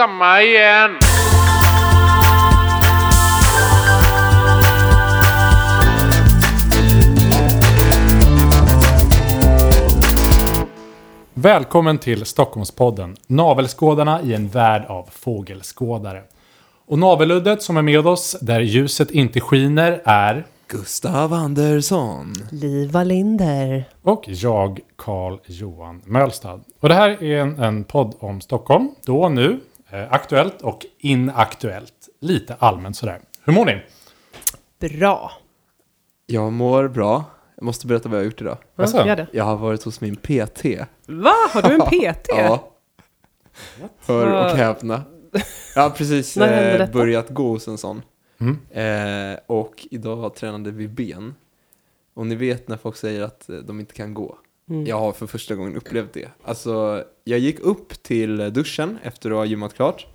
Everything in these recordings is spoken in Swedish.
samma igen. Välkommen till Stockholmspodden, navelskådarna i en värld av fågelskådare. Och naveluddet som är med oss, där ljuset inte skiner, är... Gustav Andersson. Liv Wallinder. Och jag, Carl Johan Mölstad. Och det här är en, en podd om Stockholm, då och nu, aktuellt och inaktuellt. Lite allmänt sådär. Hur mår ni? Bra. Jag mår bra. Jag måste berätta vad jag har gjort idag. Ja, Jaså? gör det. Jag har varit hos min PT. Va? Har du en PT? Ja. Hör och häpna. Jag har precis eh, börjat gå hos en sån. Mm. Eh, och idag tränade vi ben. Och ni vet när folk säger att eh, de inte kan gå. Mm. Jag har för första gången upplevt det. Alltså, jag gick upp till duschen efter att ha gymmat klart.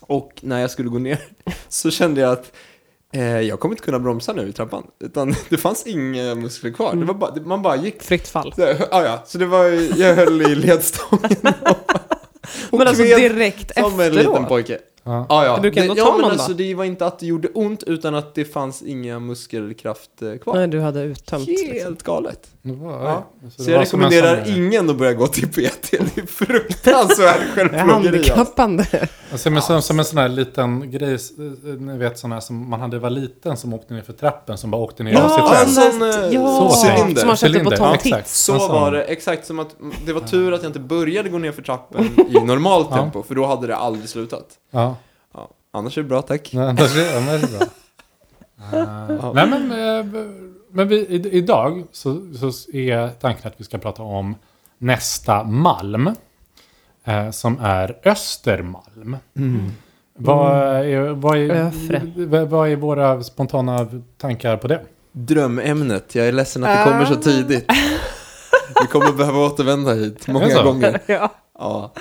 Och när jag skulle gå ner så kände jag att eh, jag kommer inte kunna bromsa nu i trappan. Utan det fanns inga muskler kvar. Det var bara, man bara gick. Fritt fall. Så, ah, ja, så det var, jag höll i ledstången. och Men alltså direkt som en liten efteråt? pojke. Ja. Ah, ja. Du kan ändå det, ta ja, men någon alltså? Det var inte att det gjorde ont, utan att det fanns inga muskelkraft eh, kvar. Nej, du hade uttömt. Helt Liksom. galet. Det var- Ja. så Så det jag rekommenderar ingen att börja gå till PT. Det är fruktansvärt Det är självplågeri. alltså. handikappande. Alltså, men som, som en sån här liten grej, eh, ni vet sån här som man hade var liten som åkte ner för trappen som bara åkte ner av sig Ja, själv. sån, eh, ja, så cylinder. som man köpte på Tom ja. Så var det, exakt som att det var tur att jag inte började gå ner för trappen i normalt Ja. tempo, för då hade det aldrig slutat. Ja, Ja. Annars är det bra, tack. nej, det är, ja, men det är bra. Eh, nej, men, eh, men vi, i, idag så, så är tanken att vi ska prata om nästa malm. Eh, som är Östermalm. Vad, är, vad, är, vad- är våra spontana tankar på det? Drömämnet, jag är ledsen att det kommer så tidigt. Vi kommer behöva återvända hit Är många gånger. ja. Ja.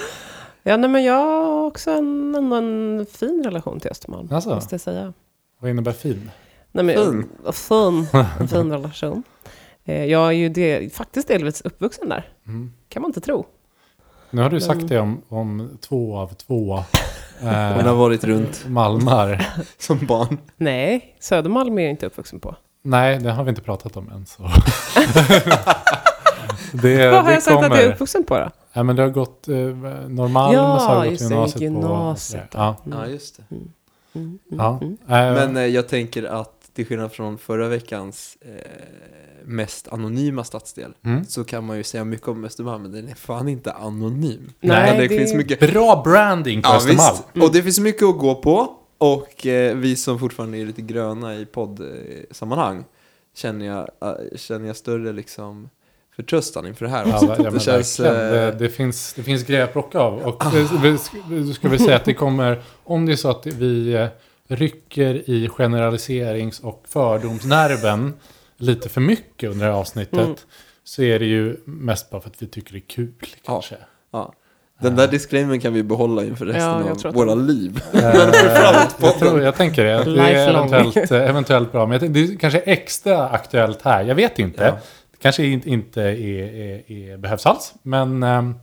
Ja, nej men jag har också en, en, en fin relation till Östermalm. Alltså? Måste jag säga. Vad innebär fin? Nej, men, Fin. Fin. En fin relation. Eh, Jag är ju det, faktiskt delvis uppvuxen där. Mm. Kan man inte tro. Nu har du Men- sagt det om, om två av två Hon har eh, varit runt malmar. som barn. Nej, Södermalm är jag inte uppvuxen på. Nej, det har vi inte pratat om än. Så. det, Vad har det jag sagt att jag är uppvuxen på då? Ja, men du har gått eh, Norrmalm Ja, och så har du gått just det, gymnasiet. gick på- gymnasiet, Ja. Mm. Ja, just det. Mm, mm, ja. mm. Eh, Men eh, jag tänker att till skillnad från förra veckans eh, mest anonyma stadsdel mm. så kan man ju säga mycket om Östermalm, men den är fan inte anonym. Nej, Men det, det- finns mycket... Bra branding på Ja, Östermalm. visst. Mm. Och det finns mycket att gå på. Och eh, vi som fortfarande är lite gröna i poddsammanhang känner jag, eh, känner jag större liksom förtröstan inför det här. Ja, också. ja, men det känns... verkligen. det, Eh, det, finns, det finns grejer att plocka av. Och eh, vi du ska väl säga att det kommer, om det är så att vi eh, rycker i generaliserings och fördomsnerven lite för mycket under det här avsnittet. Mm. Så är det ju mest bara för att vi tycker det är kul kanske. ja. Den där disclaimern kan vi behålla inför resten Ja, av våra liv. Eh, jag, tror, jag tänker det. Det är eventuellt, eh, eventuellt bra. Men det är kanske är extra aktuellt här. Jag vet inte. Ja. Det kanske inte, inte är, är, är, behövs alls. Men ehm,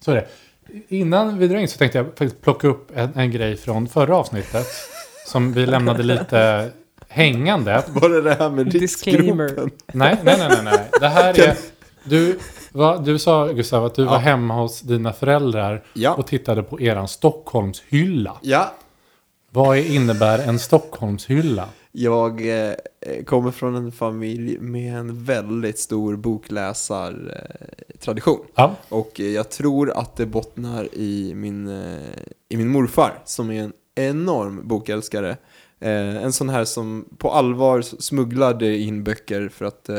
så är det. Innan vi drar in så tänkte jag faktiskt plocka upp en, en grej från förra avsnittet. Som vi lämnade lite hängande. Var det det här med Disclaimer. riksgruppen? Nej, nej, nej, nej. nej. Det här är... Du, va, du sa Gustav att du var Ja. hemma hos dina föräldrar Ja. och tittade på eran Stockholmshylla. Ja, Vad innebär en Stockholmshylla? Jag eh, kommer från en familj med en väldigt stor bokläsartradition. Ja. Och jag tror att det bottnar i min, eh, i min morfar som är en enorm bokälskare. Eh, en sån här som på allvar smugglade in böcker för att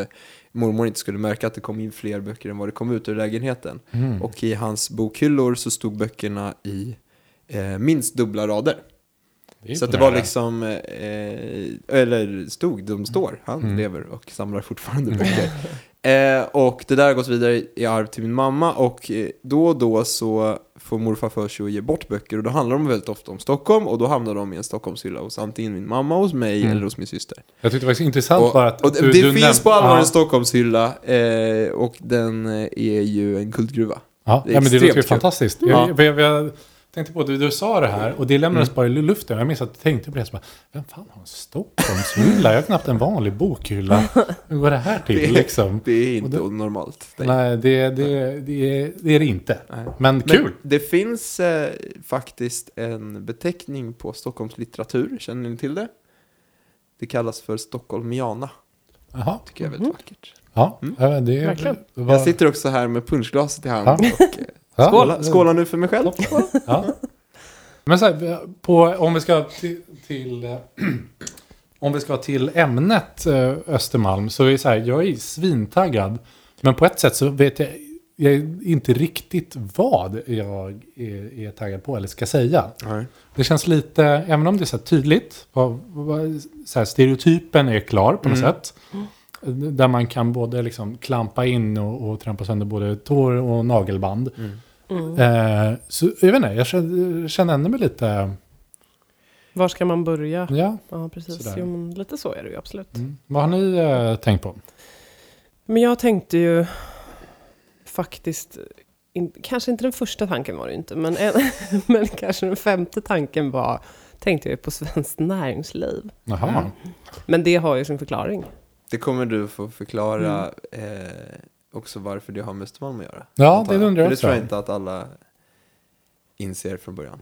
mormor inte skulle märka att det kom in fler böcker än vad det kom ut ur lägenheten. Mm. Och i hans bokhyllor så stod böckerna i eh, minst dubbla rader. Det Så det var liksom, eh, eller stod, de står, han Mm. lever och samlar fortfarande böcker. eh, och det där har gått vidare i arv till min mamma och eh, då och då så får morfar för sig att ge bort böcker och då handlar de väldigt ofta om Stockholm och då hamnar de i en Stockholmshylla hos antingen min mamma, hos mig Mm. eller hos min syster. Jag tyckte det var intressant Och, bara att och du, det du finns på allvar en Stockholmshylla eh, och den eh, är ju en kultgruva. Ja, det ja men det låter ju fantastiskt. Ja. Jag, jag, jag, tänkte på det, du sa det här och det lämnades bara i luften. Jag minns att jag tänkte på det. Så bara, Vem fan har en Stockholmshylla? Jag har knappt en vanlig bokhylla. Hur går det här till Det- liksom? Det är inte Och normalt. Det- Nej, det, det, det, är, det är det inte. Nej. Men Men kul! det finns eh, faktiskt en beteckning på Stockholms litteratur. Känner ni till det? Det kallas för Stockholmiana. Jaha. Tycker jag är väldigt vackert. Ja, Mm. ja, det är... Verkligen. vad- Jag sitter också här med punschglaset i hand. Ja. Och, eh, ja, skåla, skåla nu för mig själv. Ja. Men så här, på, om vi ska till, till eh, om vi ska till ämnet eh, Östermalm så är det så här, jag är svintaggad. Men på ett sätt så vet jag, jag inte riktigt vad jag är, är taggad på eller ska säga. Nej. Det känns lite, även om det är så här tydligt, så här, stereotypen är klar på något Mm. sätt. Där man kan både liksom klampa in och, och trampa sönder både tår och nagelband. Mm. Mm. Eh, så jag vet inte, jag känner, känner ändå mig lite... Var ska man börja? Ja, Ja, precis. Jo, men lite så är det ju absolut. mm. vad har ni eh, tänkt på? Men jag tänkte ju faktiskt, in, kanske inte den första tanken var det inte, men, en, men kanske den femte tanken var, tänkte jag på Svenskt Näringsliv. Jaha. Mm. Men det har ju sin förklaring. Det kommer du få förklara eh, också varför det har med Östermalm att göra. Ja, det undrar jag För Det också. tror jag inte att alla inser från början.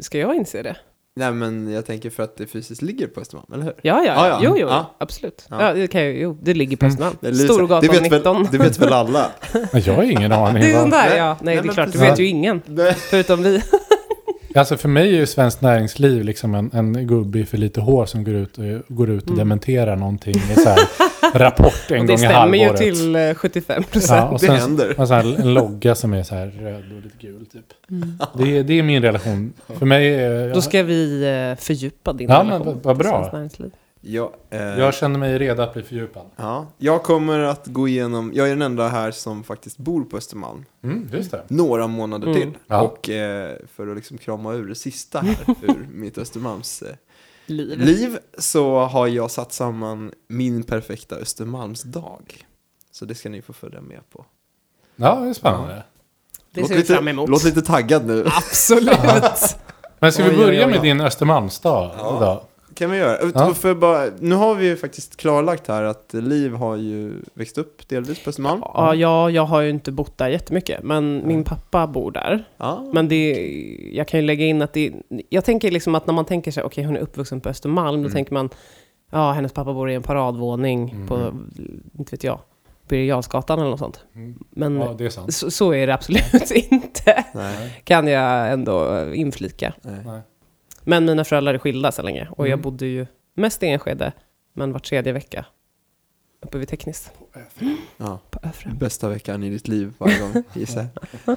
Ska jag inse det? Nej, men jag tänker för att det fysiskt ligger på Östermalm, eller hur? Ja, ja, Ja, ja. ja. Jo, jo, Ja. absolut. Ja. Ja. det kan jo, det ligger på Mm. Östermalm. Det så- Storgatan det vet 19. Väl, det vet väl alla? Jag har ingen aning. Det är vad- sån där, Nej, ja. Nej, nej, det är klart, det precis. vet ju ingen. Nej. Förutom vi. Alltså för mig är ju Svenskt Näringsliv liksom en, en gubbe för lite hår som går ut och, går ut och Mm. dementerar någonting i så här rapport en Och gång det i stämmer ju halvåret. till eh, 75 Ja, procent. och Det sen, händer. och så här, en logga som är så här röd och lite gul typ. Mm. Det, är- det är min relation. För mig är... Då ska vi eh, fördjupa din Ja, men relation vad- vad till bra. Ja, eh, Jag känner mig redo att bli fördjupad. ja, jag kommer att gå igenom, jag är den enda här som faktiskt bor på Östermalm. Mm, just det. Några månader Mm. till. Ja. Och eh, för att liksom krama ur det sista här, ur mitt Östermalms eh, Liv. liv, så har jag satt samman min perfekta Östermalmsdag. Så det ska ni få följa med på. Ja, det är spännande. Det låt ser vi lite, fram emot. Låt lite taggad nu. Absolut. Men ska vi börja med din Östermalmsdag? Ja. Då? Kan vi göra. Ja. För bara, nu har vi ju faktiskt klarlagt här att Liv har ju växt upp delvis på Östermalm. Ja, jag, jag har ju inte bott där jättemycket, men min pappa bor där. Ja. Men det, jag kan ju lägga in att det, jag tänker liksom att när man tänker sig, okej hon är uppvuxen på Östermalm, då Mm. tänker man, ja hennes pappa bor i en paradvåning Mm. på, inte vet jag, Birger Jarlsgatan eller något sånt. Mm. Men Ja, det är sant. så, så är det absolut inte, Nej. kan jag ändå inflika. Nej. Men mina föräldrar är skilda så länge, och jag Mm. bodde ju mest i Enskede, men var tredje vecka uppe vid Tekniskt, Ja. på Öfre. Bästa veckan i ditt liv varje gång, gissar jag.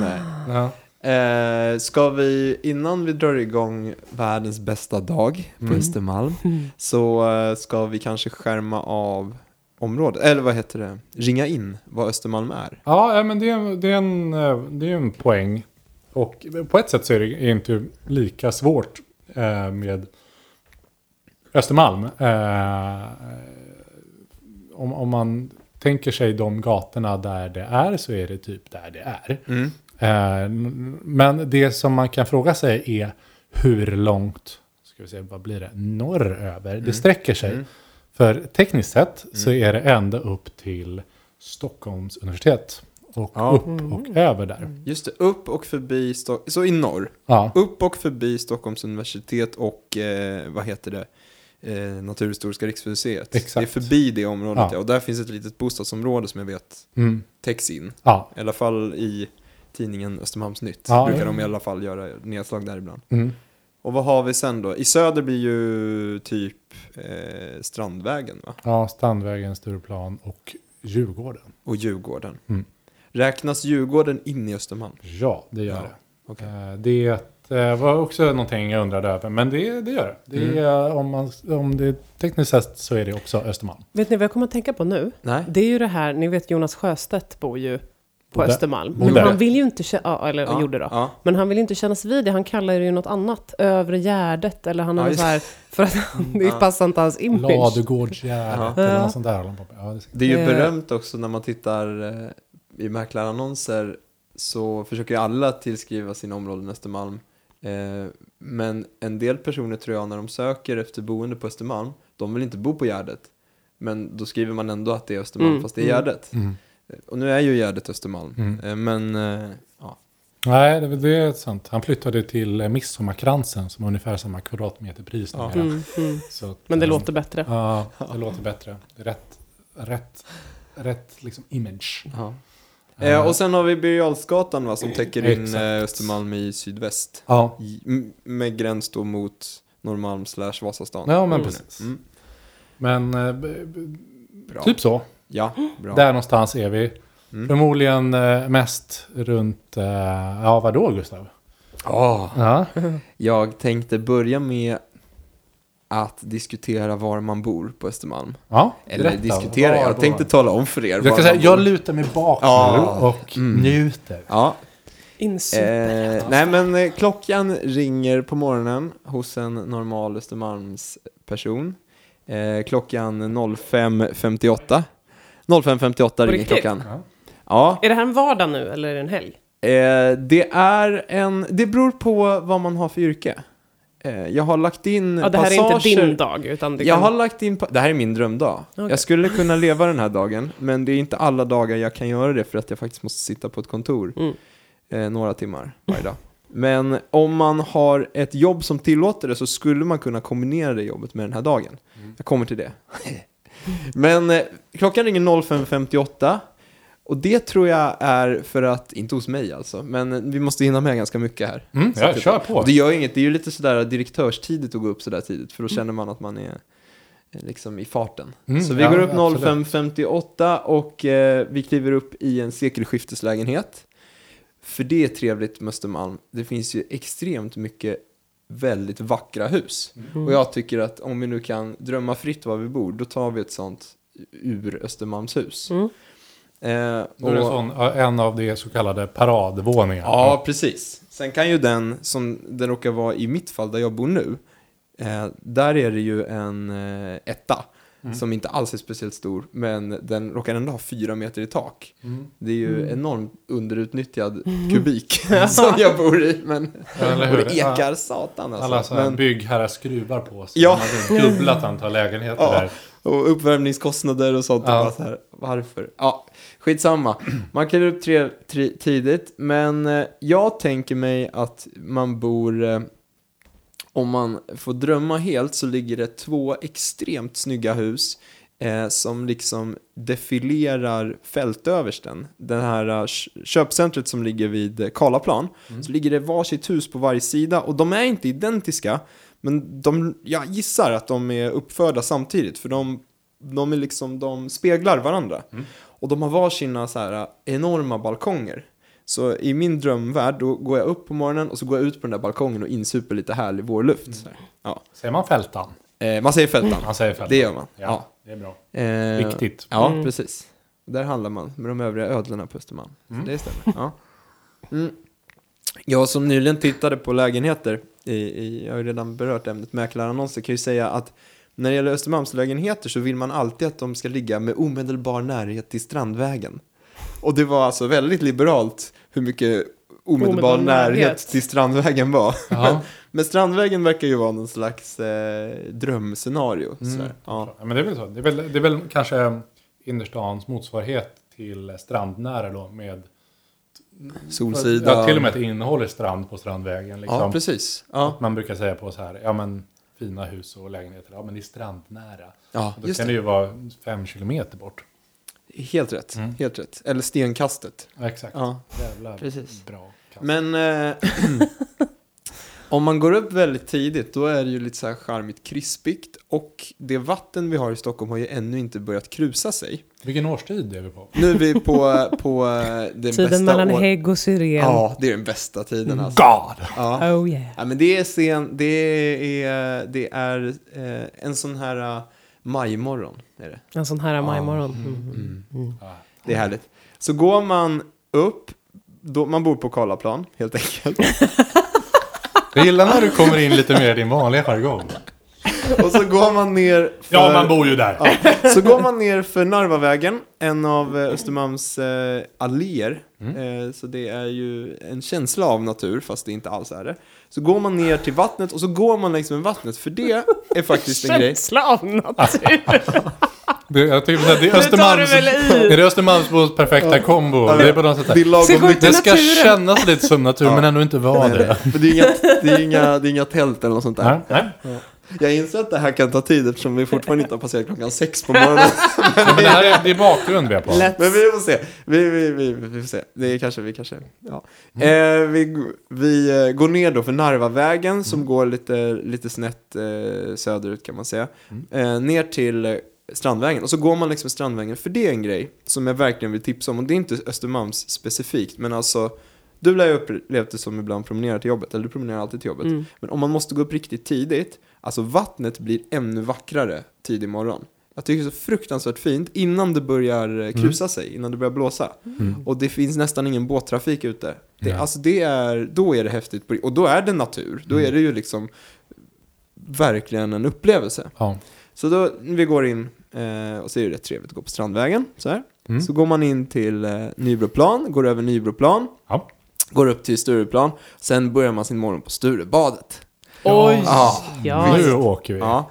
Nej. Ja. Eh, ska vi, innan vi drar igång världens bästa dag på Mm. Östermalm, så eh, ska vi kanske skärma av området, eller vad heter det, ringa in vad Östermalm är. Ja, men det är, det, är en, eh, det är en poäng. Och på ett sätt så är det inte lika svårt eh, med Östermalm. Eh, om, om man tänker sig de gatorna där det är så är det typ där det är. Mm. Eh, men det som man kan fråga sig är hur långt, ska vi se, vad blir det, norröver det sträcker sig. Mm. För tekniskt sett så är det ända upp till Stockholms universitet. Och Ja. upp och över där. Just det, upp och förbi, Sto- så i norr, Ja, upp och förbi Stockholms universitet och, eh, vad heter det, eh, Naturhistoriska riksmuseet. Exakt. Det är förbi det området, Ja. ja. och där finns ett litet bostadsområde som jag vet mm, täcks in. ja, I alla fall i tidningen Östermalmsnytt. Ja, brukar ja. de i alla fall göra nedslag där ibland. mm, Och vad har vi sen då? I söder blir ju typ eh, Strandvägen va? ja, Strandvägen, Stureplan och Djurgården. Och Djurgården. Mm. Räknas Djurgården in i Östermalm? Ja, det gör Ja, det. okej. Eh, Det eh, var också någonting jag undrade över, men det, det gör det. det är, om, man, om det tekniskt sett så är det också Östermalm. Vet ni vad jag kommer att tänka på nu? Nej? Det är ju det här, ni vet Jonas Sjöstedt bor ju på Bodde. Östermalm. Men han vill ju inte känna, ja, eller Ja, gjorde då. Ja. Men han vill inte kännas vid det, han kallar det ju något annat. Övre Gärdet, eller han Ja, har just- så här, för att det Ja. passar inte hans image. Ladugårdsgärdet Ja. eller något sånt där. Ja, det är- Det är ju Eh. berömt också när man tittar i mäklarannonser så försöker ju alla tillskriva sina områden Östermalm. Eh, men en del personer tror jag när de söker efter boende på Östermalm, de vill inte bo på Gärdet. Men då skriver man ändå att det är Östermalm Mm, fast det är mm. Gärdet. Mm. Och nu är ju Gärdet Östermalm. Mm. Eh, men eh, ja, Nej, det, det är sant. Han flyttade till eh, Midsommarkransen som har ungefär samma kvadratmeterpris Ja. Mm, mm. Så att, Men det eh, låter bättre. Ja, det låter bättre. Det är rätt, rätt, rätt liksom image. ja. Eh, och sen har vi Birger va, som täcker in eh, Östermalm i sydväst. Ja, I, med gräns då mot Norrmalm slash Vasastan. ja men Mm. precis. Mm. Men eh, typ så. Ja, bra. Där någonstans är vi. Mm. Förmodligen eh, mest runt, eh, ja vadå Gustav? Ah. Ja, Jag tänkte börja med att diskutera var man bor på Östermalm. ja Eller berätta. diskutera, jag tänkte tala om för er Jag, kan säga, jag lutar mig bak Ja. nu och Mm. njuter. Ja, Insuper. eh, nej men eh, klockan ringer på morgonen hos en normal Östermalms person. Eh, klockan 05.58. 05.58 ringer klockan. Ja. Ja, Är det här en vardag nu eller är det en helg? Eh, det är en, det beror på vad man har för yrke. Eh, jag har lagt in Ja, det här är inte passager. din dag, utan det Jag kan... har lagt in, det här är min drömdag. Okej. Jag skulle kunna leva den här dagen, men det är inte alla dagar jag kan göra det för att jag faktiskt måste sitta på ett kontor Mm. eh, några timmar varje dag. Men om man har ett jobb som tillåter det så skulle man kunna kombinera det jobbet med den här dagen. Jag kommer till det. Men eh, klockan ringer 05.58 och det tror jag är för att, inte hos mig alltså, men vi måste hinna med ganska mycket här. Mm, ja, kör på. och det gör inget, det är ju lite sådär direktörstidigt att gå upp sådär tidigt, för då känner man att man är eh, liksom i farten. Mm, så vi ja, går upp absolut. 05.58 och eh, vi kliver upp i en sekelskifteslägenhet. För det är trevligt med Östermalm. Det finns ju extremt mycket väldigt vackra hus. Mm. Och jag tycker att om vi nu kan drömma fritt var vi bor, då tar vi ett sånt ur Östermalmshus. Mm. Eh, Då är det och- sån, en av de så kallade paradvåningarna. Ja, precis. Sen kan ju den, som den råkar vara i mitt fall där jag bor nu, eh, där är det ju en eh, etta. Mm. Som inte alls är speciellt stor, men den råkar ändå ha fyra meter i tak. Mm. Det är ju Mm. enormt underutnyttjad kubik som jag bor i, men och det ekar satan alltså. Alla så här men, byggherrar skruvar på sig. Ja. De hade dubblat antal lägenheter Ja. där. Och uppvärmningskostnader och sånt. Ja. Och så här, varför? Ja, skitsamma. Man kliver upp tre, tre, tidigt, men eh, jag tänker mig att man bor... Eh, om man får drömma helt så ligger det två extremt snygga hus eh, som liksom defilerar fältöversten. Det här eh, kö- köpcentret som ligger vid Karlaplan, så ligger det varsitt hus på varje sida och de är inte identiska, men de, jag gissar att de är uppförda samtidigt, för de, de, är liksom, de speglar varandra. Mm. Och de har varsina så här eh, enorma balkonger. Så i min drömvärld, då går jag upp på morgonen och så går jag ut på den där balkongen och insuper lite härlig vårluft. Här. Ja. Säger man fältan? Eh, man säger fältan. Han säger fältan. Det gör man. Ja, Ja. det är bra. Eh, Viktigt. Ja, Mm. precis. Där handlar man med de övriga ödlorna på Östermalm. Mm. Så det stämmer. Ja. Mm. Jag som nyligen tittade på lägenheter, i, i, jag har ju redan berört ämnet mäklarannonser, kan ju säga att när det gäller Östermalmslägenheter så vill man alltid att de ska ligga med omedelbar närhet till Strandvägen. Och det var alltså väldigt liberalt hur mycket omedelbar, Omedelbar närhet. närhet. till Strandvägen var. Ja. Men Strandvägen verkar ju vara någon slags eh, drömscenario. Mm. Ja. Ja, men det är väl så. Det är väl, det är väl kanske innerstans motsvarighet till strandnära då med... Solsida. Ja, till och med att det innehåller strand på Strandvägen. Liksom. Ja, precis. Ja, Man brukar säga på så här, ja men fina hus och lägenheter, ja men det är strandnära. ja Då kan det. det ju vara fem kilometer bort. Helt rätt. Mm. Helt rätt. Eller stenkastet. Ja, exakt. Ja. Jävlar Precis. bra kast. Men eh, om man går upp väldigt tidigt då är det ju lite så här charmigt krispigt och det vatten vi har i Stockholm har ju ännu inte börjat krusa sig. Vilken årstid är vi på? Nu är vi på, på eh, den Tiden bästa mellan år- hägg och syren. Ja, det är den bästa tiden alltså. God! Ja. Oh yeah. ja, men det är sen, det är, det är eh, en sån här uh, majmorgon. Är det. En sån här majmorgon. Mm. Mm. Mm. Mm. Ja. Det är härligt. Så går man upp, då, man bor på Karlaplan helt enkelt. Jag gillar när du kommer in lite mer i din vanliga jargong. och så går man ner för, Ja, man bor ju där. Ja, så går man ner för Narvavägen, en av eh, Östermalms eh, alléer. Mm. Eh, så det är ju en känsla av natur, fast det inte alls är det. Så går man ner till vattnet och så går man längs med vattnet, för det är faktiskt en grej. Känsla av natur. Det, jag tycker att det är Östermalms... Är det Östermalmsbos perfekta kombo? Ja, Det är på något sätt Det lagom. Det ska kännas lite som natur, Ja. men ändå inte vara det. Men det är, inga, det, är inga, det är inga tält eller något sånt där. Nej, nej. Jag inser att det här kan ta tid eftersom vi fortfarande inte har passerat klockan sex på morgonen. Men det här är, det är bakgrund vi har på. Lätt. Men vi får se. Vi, vi, vi, vi får se. Det är kanske, vi kanske, ja. Mm. Eh, vi, vi eh, går ner då för Narvavägen som går lite, lite snett eh, söderut kan man säga. Mm. Eh, ner till eh, Strandvägen. Och så går man liksom Strandvägen, för det är en grej som jag verkligen vill tipsa om. Och det är inte Östermalms specifikt, men alltså du lär ju upplevt det som ibland promenerar till jobbet, eller du promenerar alltid till jobbet. Mm. Men om man måste gå upp riktigt tidigt, alltså vattnet blir ännu vackrare tidig morgon. Jag tycker det är så fruktansvärt fint innan det börjar eh, krusa sig, innan det börjar blåsa. Mm. Och det finns nästan ingen båttrafik ute. Det, Ja. Alltså det är, då är det häftigt. Och då är det natur. Då Mm. är det ju liksom verkligen en upplevelse. Ja. Så då, vi går in eh, och så är det rätt trevligt att gå på Strandvägen. Så, här. Mm. så går man in till eh, Nybroplan, går över Nybroplan, Ja. Går upp till Stureplan. Sen börjar man sin morgon på Sturebadet. Oj! Ja. Ja. Nu åker vi. Ja.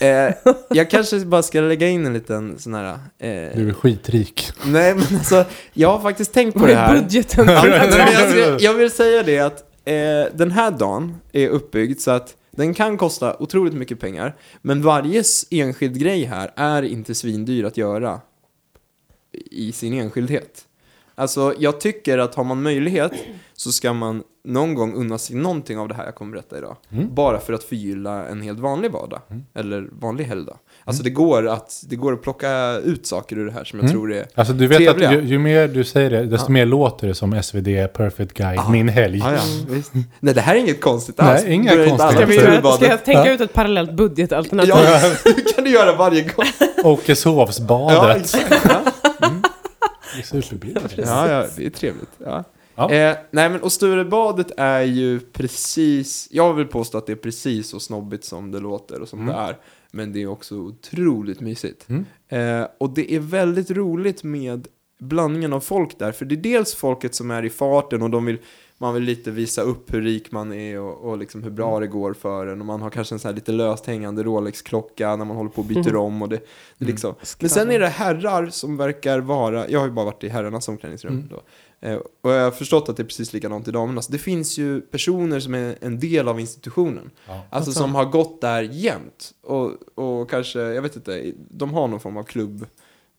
Eh, jag kanske bara ska lägga in en liten sån här... Eh, Du är skitrik. nej, men alltså, jag har faktiskt tänkt på det är här. budgeten? Ja, men jag, ska, jag vill säga det att eh, den här dagen är uppbyggd så att den kan kosta otroligt mycket pengar. Men varje enskild grej här är inte svindyr att göra i sin enskildhet. Alltså, jag tycker att har man möjlighet så ska man någon gång unna sig någonting av det här jag kommer berätta idag. Mm. Bara för att förgylla en helt vanlig vardag. Mm. Eller vanlig helgdag. Alltså det går, att, det går att plocka ut saker ur det här som jag Mm. tror är... Alltså du vet Trevliga. att ju, ju mer du säger det, desto Ja. mer låter det som SvD Perfect Guide, Ja. min helg. Ja, ja, visst. Nej, det här är inget konstigt Nej, alls. inga inte konstiga. alla Ska, Sturebadet? ska jag tänka Ja. ut ett parallellt budgetalternativ? Ja, det kan du göra varje gång. Åkeshovsbadet. Ja. Är superbilligt. ja, ja, det är trevligt. Ja. Ja. Eh, nej, men och Sturebadet är ju precis, jag vill påstå att det är precis så snobbigt som det låter och som Mm. det är. Men det är också otroligt mysigt. Mm. Eh, och det är väldigt roligt med blandningen av folk där. För det är dels folket som är i farten och de vill, man vill lite visa upp hur rik man är och, och liksom hur bra det går för en. Och man har kanske en sån här lite löst hängande Rolex-klocka när man håller på och byter Mhm. om. Och det, det Mm. liksom. Men sen är det herrar som verkar vara, jag har ju bara varit i herrarnas omklädningsrum Mm. då. Eh, och jag har förstått att det är precis likadant i damernas. Det finns ju personer som är en del av institutionen. Ja. Alltså som har gått där jämt. Och, och kanske, jag vet inte, de har någon form av klubb.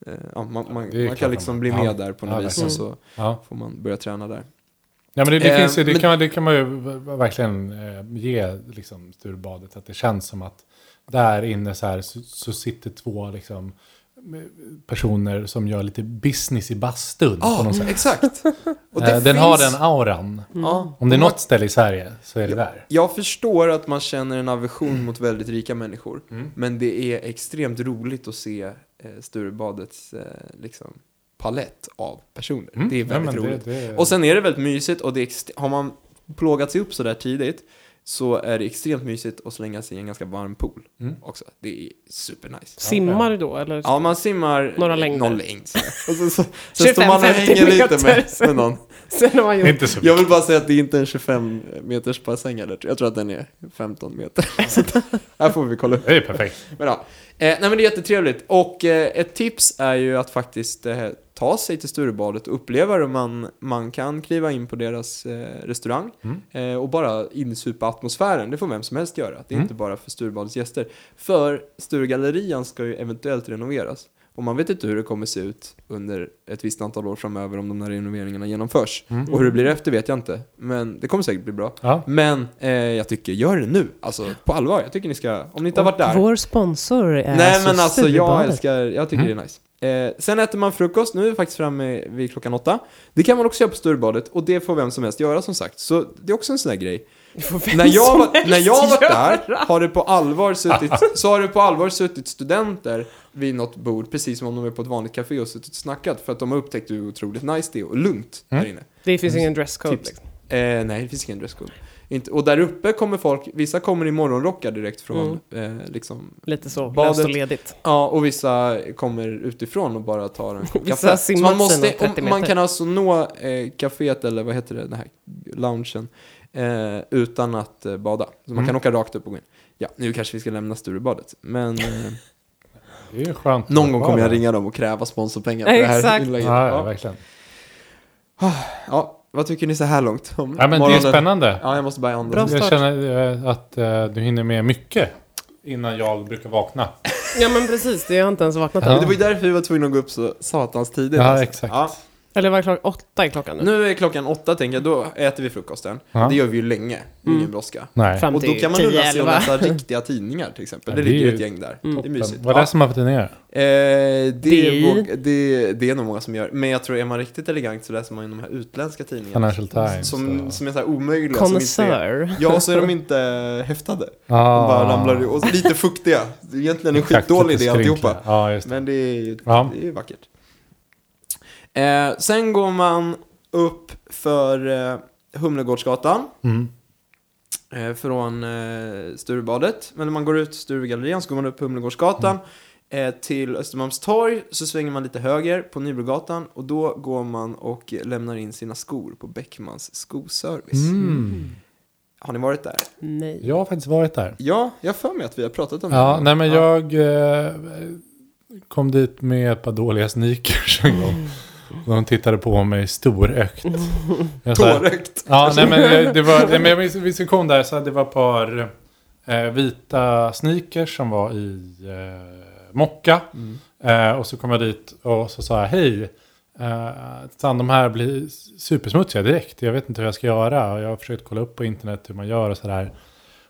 Eh, ja, man man, man kan liksom bli Ja. med där på något Ja, vis. Och så Ja. får man börja träna där. Ja, men det, det, Eh, finns ju, det, men- kan, man- det kan man ju verkligen eh, ge liksom, Sturebadet. Att det känns som att där inne så, här, så, så sitter två liksom, personer som gör lite business i bastun. Ja, sätt. exakt. Eh, den finns- har den auran. Ja, Om det är något ställe i Sverige så är det där. Jag förstår att man känner en aversion mot väldigt rika människor. Mm. Men det är extremt roligt att se eh, Sturebadets eh, liksom, palett av personer. Mm. Det är Ja, väldigt det- roligt. det- Och sen är det väldigt mysigt och det är ext- har man plågat sig upp så där tidigt så är det extremt mysigt att slänga sig i en ganska varm pool Mm. också. Det är supernice. Simmar du då eller? Ja, man simmar Några längder. någon längd. Och så, så, så står man och 25-50 hänger lite med, med någon. Sen har man gjort... Inte så Jag vill bara säga att det är inte en 25 meters bassäng eller Jag tror att den är 15 meter. Så här får vi kolla upp. Det är perfekt. Men ja. Eh, nej men det är jättetrevligt. Och eh, ett tips är ju att faktiskt eh, ta sig till Sturebadet och uppleva det. Man, man kan kliva in på deras eh, restaurang Mm. eh, och bara insupa atmosfären. Det får vem som helst göra. Det är Mm. inte bara för Sturebadets gäster. För Sturegallerian ska ju eventuellt renoveras. Och man vet inte hur det kommer se ut under ett visst antal år framöver om de här renoveringarna genomförs. Mm. Och hur det blir efter vet jag inte. Men det kommer säkert bli bra. Ja. Men eh, jag tycker, gör det nu. Alltså på allvar. Jag tycker ni ska, om ni inte har varit där. Vår sponsor är Nej men alltså jag älskar, jag tycker Mm. det är nice. Eh, sen äter man frukost, nu är vi faktiskt framme vid klockan åtta. Det kan man också göra på Sturebadet och det får vem som helst göra som sagt. Så det är också en sån där grej. När jag, var, när jag varit där har det på allvar suttit, så har det på allvar suttit studenter vid något bord, precis som om de är på ett vanligt café och suttit och snackat för att de har upptäckt hur otroligt nice det är och lugnt Mm. där inne. Det finns ingen dresscode liksom. Eh, nej, det finns ingen dresscode. Inte, och där uppe kommer folk, vissa kommer i morgonrockar direkt från eh, liksom, Lite så, Badet. löst och ledigt. Ja, och vissa kommer utifrån och bara tar en kopp kaffe. Så man, måste, sina 30 om, man kan alltså nå eh, kaféet, eller vad heter det, den här loungen, eh, utan att eh, bada. Så man Mm. kan åka rakt upp och gå in. Ja, nu kanske vi ska lämna Sturebadet, men eh, Det är skönt. någon gång kommer jag ringa dem och kräva sponsorpengar för det här Exakt. inlägget. Ja, ja, Ja, verkligen. ja, vad tycker ni så här långt om Ja, men det är spännande. Ja, jag måste bara andas. Bra Jag känner eh, att eh, du hinner med mycket innan jag brukar vakna. Ja men precis, det har jag inte ens vaknat Ja. Men än. Det var ju därför vi var tvungna att gå upp så satans tidigt. Ja, alltså. exakt. Ja, Eller var det klockan åtta i klockan nu? nu är klockan åtta tänker jag, då äter vi frukosten. Ja. Det gör vi ju länge, det är ingen Mm. brådska. Nej. Fram Och då kan man 10, unna sig att 11. läsa riktiga tidningar till exempel. Ja, det det är ligger ju ett gäng där. Mm. Det är mysigt. Vad läser man för tidningar? Eh, det, DI. våg- det, det är nog många som gör. Men jag tror är man riktigt elegant så läser man ju de här utländska tidningarna. Financial Times. Som, och- som är så här omöjliga. Som inte är, ja, så är de inte häftade. De Ah. bara ramlar i- och lite fuktiga. Det är egentligen en skitdålig idé alltihopa. skrynkliga. Ja, just det. Men det är ju Ja. det är ju vackert. Eh, sen går man upp för eh, Humlegårdsgatan. Mm. eh, från eh, Sturebadet. Men när man går ut Sturegallerian så går man upp Humlegårdsgatan eh, till Östermalmstorg. Så svänger man lite höger på Nybrogatan och då går man och lämnar in sina skor på Beckmans skoservice. Mm. Har ni varit där? Nej. Jag har faktiskt varit där. Ja, jag har för mig att vi har pratat om Ja, det. nej men Ja. jag eh, kom dit med ett par dåliga sneakers en gång. De tittade på mig storögt. Jag sa- Tårögt. Ja, nej men eh, det var, nej, men vi kom där så det var ett par eh, vita sneakers som var i eh, mocka. Mm. Eh, och så kom jag dit och så sa jag hej. Eh, fan, de här blir supersmutsiga direkt. Jag vet inte hur jag ska göra. Och jag har försökt kolla upp på internet hur man gör och sådär.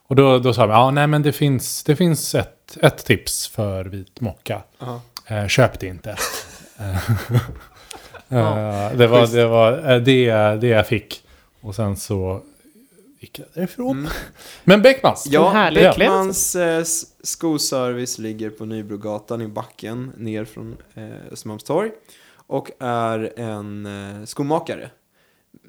Och då, då sa de, ja nej men det finns, det finns ett, ett tips för vit mocka. Ja. Eh, köp det inte. Ja. det var, det, var eh, det, det jag fick. Och sen så gick jag därifrån. Mm. Men Beckmans. Ja, Beckmans eh, skoservice ligger på Nybrogatan i backen ner från eh, Östermalmstorg och är en eh, skomakare.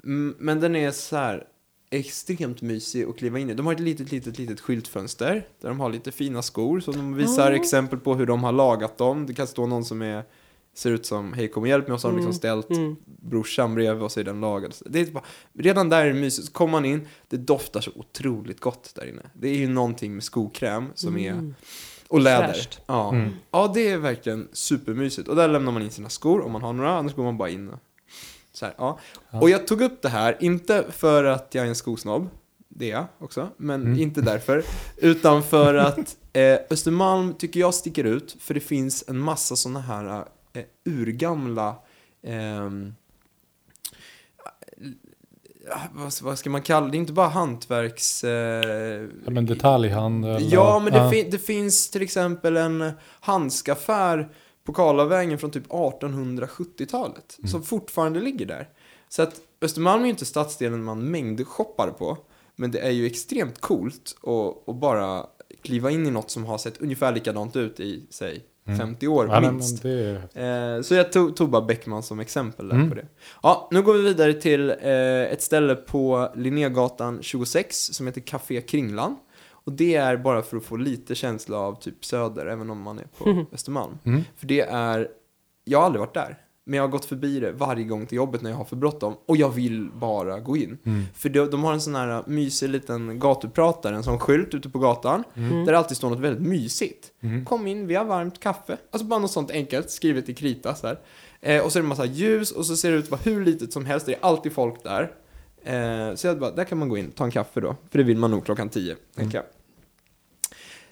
Mm, men den är så här extremt mysig att kliva in i. De har ett litet, litet, litet skyltfönster där de har lite fina skor som de visar Ah. exempel på hur de har lagat dem. Det kan stå någon som är ser ut som hej kom och hjälp mig och så har de liksom ställt Mm. brorsan bredvid och så är den lagad. Det är bara, redan där är det mysigt. Så kommer man in, det doftar så otroligt gott där inne. Det är ju någonting med skokräm som är, Mm. och läder. Fräscht. Ja. Mm. ja, det är verkligen supermysigt. Och där lämnar man in sina skor om man har några, annars går man bara in och så här, ja. Ja. Och jag tog upp det här, inte för att jag är en skosnobb, det är jag också, men Mm. inte därför. Utan för att eh, Östermalm tycker jag sticker ut, för det finns en massa sådana här eh, urgamla ja, vad, ska man kalla det? Det är inte bara hantverks... Eh, Ja, men detaljhandel. Ja, och- men det, fin- det finns till exempel en handskaffär på Karlavägen från typ 1870-talet Mm. som fortfarande ligger där. Så att Östermalm är ju inte stadsdelen man mängdshoppar på, men det är ju extremt coolt att, att bara kliva in i något som har sett ungefär likadant ut i, säg, Mm. 50 år Ja, minst. men. Eh, så jag tog, tog bara Beckman som exempel där Mm. på det. Ja, nu går vi vidare till eh, ett ställe på Linnégatan 26 som heter Café Kringlan. Och det är bara för att få lite känsla av typ söder, även om man är på. Östermalm. Mm. För det är, jag har aldrig varit där, men jag har gått förbi det varje gång till jobbet när jag har för bråttom. Och jag vill bara gå in. Mm. För de, de har en sån här mysig liten gatupratare, en sån skylt ute på gatan. Mm. Där det alltid står något väldigt mysigt. Mm. Kom in, vi har varmt kaffe. Alltså bara något sånt enkelt, skrivet i krita så här. Eh, och så är det en massa ljus och så ser det ut att vara hur litet som helst. Det är alltid folk där. Eh, så jag bara, där kan man gå in, ta en kaffe då. För det vill man nog klockan 10, tänker jag.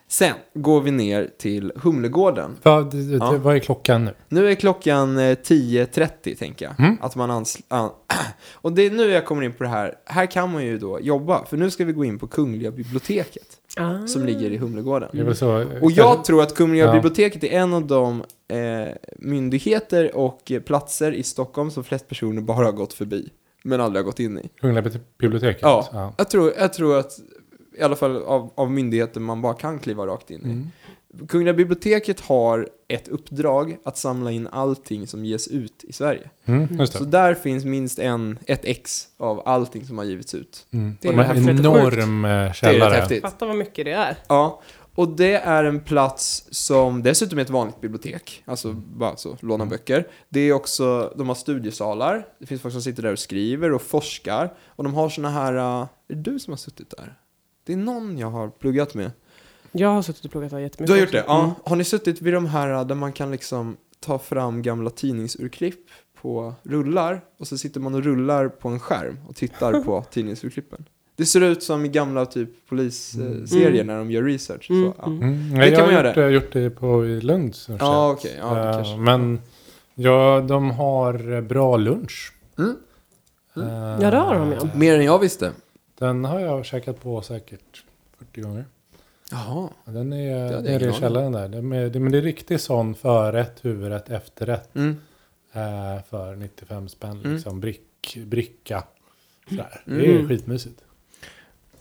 Sen går vi ner till Humlegården. Det, det, Ja. vad är klockan nu? Nu är klockan eh, 10.30 tänker jag. Mm. Att man ans- an- och det är nu jag kommer in på det här. Här kan man ju då jobba. För nu ska vi gå in på Kungliga biblioteket. Ah. Som ligger i Humlegården. Så, Och jag tror att Kungliga Ja. biblioteket är en av de eh, myndigheter och eh, platser i Stockholm som flest personer bara har gått förbi. Men aldrig har gått in i. Kungliga biblioteket? Ja. Jag tror, jag tror att, i alla fall av, av myndigheter man bara kan kliva rakt in i. Mm. Kungliga biblioteket har ett uppdrag att samla in allting som ges ut i Sverige. Mm, just Så där finns minst en, ett ex av allting som har givits ut. Mm. Det är Det är en enorm eh, Det är rätt källare. häftigt. Fatta vad mycket det är. Ja, och det är en plats som dessutom är ett vanligt bibliotek. Alltså bara så, låna böcker. Det är också, de har studiesalar. Det finns folk som sitter där och skriver och forskar. Och de har såna här, uh, är det du som har suttit där? Det är någon jag har pluggat med. Jag har suttit och pluggat där jättemycket. Du har gjort det? Ja. Mm. Har ni suttit vid de här uh, där man kan liksom ta fram gamla tidningsurklipp på rullar? Och så sitter man och rullar på en skärm och tittar på tidningsurklippen. Det ser ut som i gamla typ polisserier Mm. när de gör research. Mm, Så, ja. mm. Mm. Det Nej, kan jag man har göra. gjort, det- gjort det på i Lund. Ja, okej. Ja, Eh, kanske. Men ja, de har bra lunch. Mm. Eh, Ja, det har de, ja. Mer än jag visste. Den har jag käkat på säkert 40 gånger. Jaha. Den är nere i källaren där. Det är, det, men det är riktigt sån förrätt, huvudrätt, efterrätt. Mm. Eh, för 95 spänn. Mm. Liksom, brick, bricka. Sådär. Mm. Det är skitmysigt.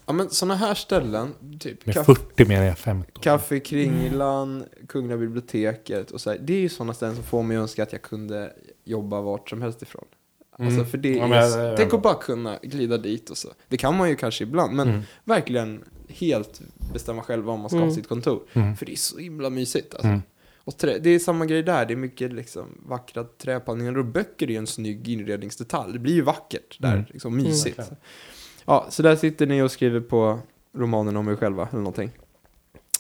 Ja, men sådana här ställen, typ Med kaff- 40 menar jag 15. Kaffe Kringlan, Kungliga biblioteket och så här. Det är ju sådana ställen som får mig att önska att jag kunde jobba vart som helst ifrån. Alltså Mm. för det Ja, är, men jag- tänk att bara kunna glida dit och så. Det kan man ju kanske ibland, men Mm. verkligen helt bestämma själv var man ska Mm. ha sitt kontor. Mm. För det är så himla mysigt alltså. Mm. Och trä, det är samma grej där, det är mycket liksom vackra träpallningar och böcker är ju en snygg inredningsdetalj. Det blir ju vackert där, Mm. liksom mysigt. ja, så där sitter ni och skriver på romanen om er själva eller någonting.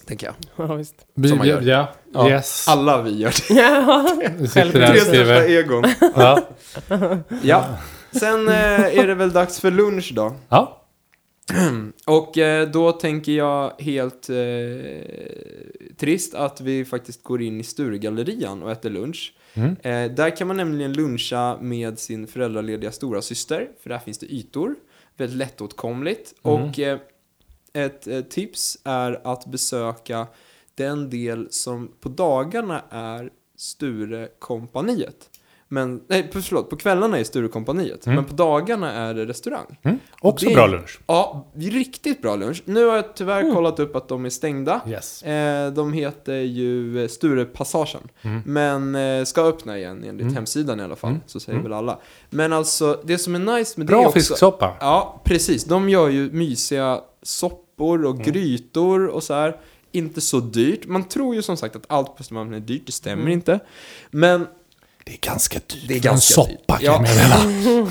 Tänker jag. Ja, visst. Som man gör. Ja, Ja. yes. Alla vi gör det. Ja. Sitter där Tre och skriver. egon. Ja. Ja. Sen eh, är det väl dags för lunch då. ja. Och eh, då tänker jag helt eh, trist att vi faktiskt går in i Sturegallerian och äter lunch. Mm. Eh, där kan man nämligen luncha med sin föräldralediga stora syster för där finns det ytor. Väldigt lättåtkomligt. Mm. Och eh, ett eh, tips är att besöka den del som på dagarna är Sturekompaniet. Men, nej, förlåt, på kvällarna är Sturekompaniet. Mm. Men på dagarna är det restaurang. Mm. Också det- bra lunch. Ja, riktigt bra lunch. Nu har jag tyvärr kollat upp att de är stängda. Yes. Eh, de heter ju eh, Sturepassagen. Mm. Men eh, ska öppna igen enligt Mm. hemsidan i alla fall. Mm. Så säger Mm. väl alla. Men alltså, det som är nice med det Bra är också... fisksoppa. Ja, precis. De gör ju mysiga soppor och Mm. grytor och så här. Inte så dyrt. Man tror ju som sagt att allt på Östermalm är dyrt. Det stämmer Mm. inte. Men Det är ganska dyrt. Det är för en ganska soppa dyrt. kan Ja. jag meddela.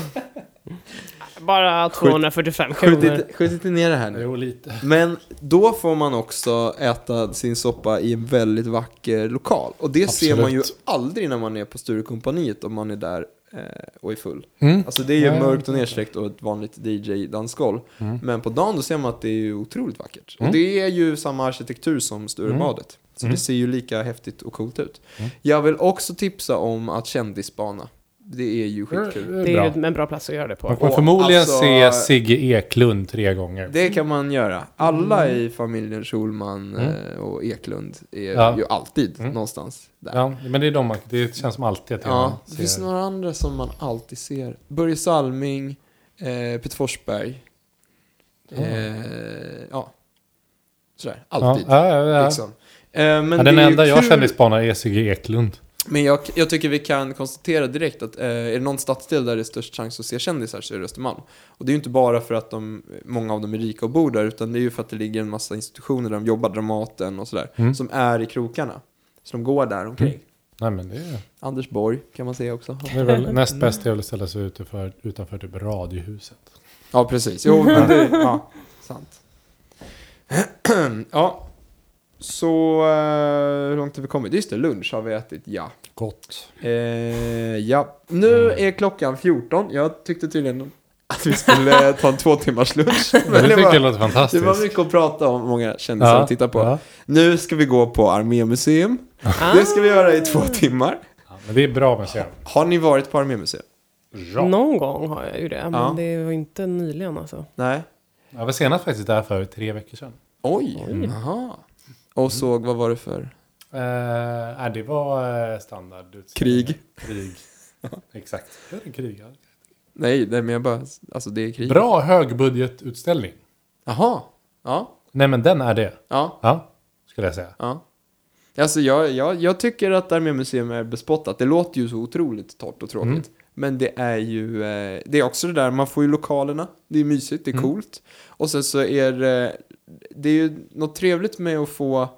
Bara 245 kronor. skjut skjut inte ner det här nu. Jo, lite. Men då får man också äta sin soppa i en väldigt vacker lokal. Och det ser man ju Absolut. aldrig när man är på Sturecompagniet om man är där eh, och är full. Mm. Alltså det är ju mörkt och nedsläckt och ett vanligt DJ-dansgolv. Mm. Men på dagen då ser man att det är ju otroligt vackert. Mm. Och det är ju samma arkitektur som Sturebadet. Så Mm. det ser ju lika häftigt och coolt ut. Mm. Jag vill också tipsa om att kändisspana. Det är ju skitkul. Det är ju en bra plats att göra det på. Man Och förmodligen alltså- se Sigge Eklund tre gånger. Det kan man göra. Alla i familjen Schulman Mm. eh, och Eklund är Ja. ju alltid Mm. någonstans där. Ja, men det är de man, det känns som alltid att Ja, det finns några andra som man alltid ser. Börje Salming, eh, Peter Forsberg. Eh, ja, sådär. Alltid. Ja, ja, ja, ja. Liksom. Eh, men den enda jag kul- kände i Spana är Sigge Eklund. Men jag, jag tycker vi kan konstatera direkt att eh, är det någon stadsdel där det är störst chans att se kändisar så är det Östermalm. Och det är ju inte bara för att de, många av dem är rika och bor där, utan det är ju för att det ligger en massa institutioner där de jobbar, Dramaten och sådär, Mm. som är i krokarna. Så de går där omkring. Mm. Nej, men det är, Anders Borg kan man säga också. det är väl näst bäst att ställa sig utanför, utanför typ radiohuset. Ja, precis. Jo, men det, ja, sant. ja, så eh, hur långt har vi kommit? Just det, lunch har vi ätit, ja. Gott. Eh, ja, nu är klockan 14. Jag tyckte tydligen att vi skulle ta en två timmars lunch. Men det det, var, låter det fantastiskt. var mycket att prata om, många kändisar att titta på. Ja. Nu ska vi gå på Armémuseum. Ah. Det ska vi göra i två timmar. Ja, men det är bra museum. Har ni varit på Armémuseum? Ja. Någon gång har jag ju det, men Ja. det var inte nyligen alltså. Nej? Jag var senast faktiskt där för tre veckor sedan. Oj, jaha. Och såg, vad var det för? Nej, det var eh, standard. Krig. Krig. Exakt. Det är krig. ja. Nej, nej men jag bara, alltså det är krig. Bra högbudgetutställning. Jaha. Ja, Nej, men den är det. ja, Ja, skulle jag säga. ja. Alltså jag, jag, jag tycker att Armémuseum är bespottat. Det låter ju så otroligt torrt och tråkigt. Mm. Men det är ju, eh, det är också det där, man får ju lokalerna, det är mysigt, det är Mm. coolt. Och sen så är det, det är ju något trevligt med att få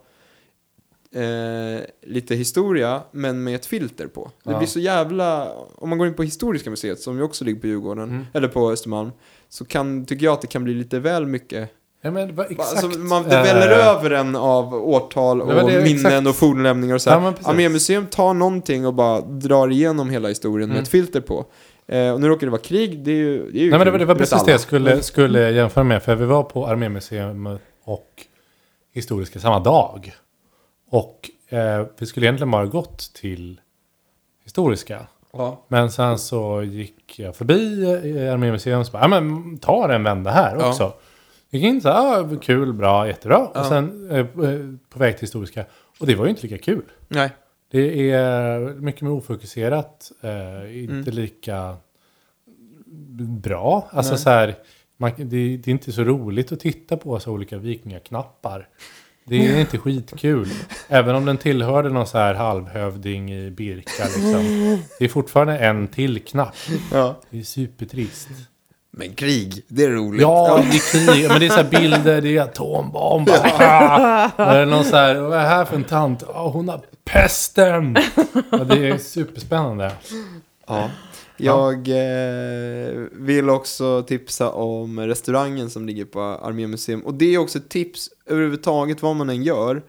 eh, lite historia, men med ett filter på. Det Ja. blir så jävla, om man går in på Historiska museet, som ju också ligger på Djurgården, Mm. eller på Östermalm, så kan, tycker jag att det kan bli lite väl mycket Ja, men. Alltså, man, det väller eh, över en av årtal och Det minnen exakt. och fornlämningar och så här. Ja. Armémuseum tar någonting och bara drar igenom hela historien med Mm. ett filter på. Eh, och nu råkar det vara krig, det är ju, det är ju Nej, men det, det var precis alla. det jag skulle, skulle jämföra med. För vi var på Armémuseum och Historiska samma dag. Och eh, vi skulle egentligen bara gått till Historiska. Ja. Men sen så gick jag förbi eh, Armémuseum och så bara, ja men ta en vända här Ja. också. Gick in så här, ah, kul, bra, jättebra. Ja. Och sen eh, eh, på väg till Historiska. Och det var ju inte lika kul. Nej. Det är mycket mer ofokuserat, eh, inte Mm. lika bra. Alltså Nej. så här, man, det, det är inte så roligt att titta på så olika vikingaknappar. Det är inte skitkul. Även om den tillhörde någon så här halvhövding i Birka liksom. Det är fortfarande en till knapp. Ja. Det är supertrist. Men krig, det är roligt. Ja, det är krig. Men det är så bilder, det är atombomber. Ah! Det är någon så här, vad är det här för en tant? Ja, hon har pesten. Ja, det är superspännande. Ja. Jag eh, vill också tipsa om restaurangen som ligger på Armémuseum. Och det är också ett tips överhuvudtaget vad man än gör.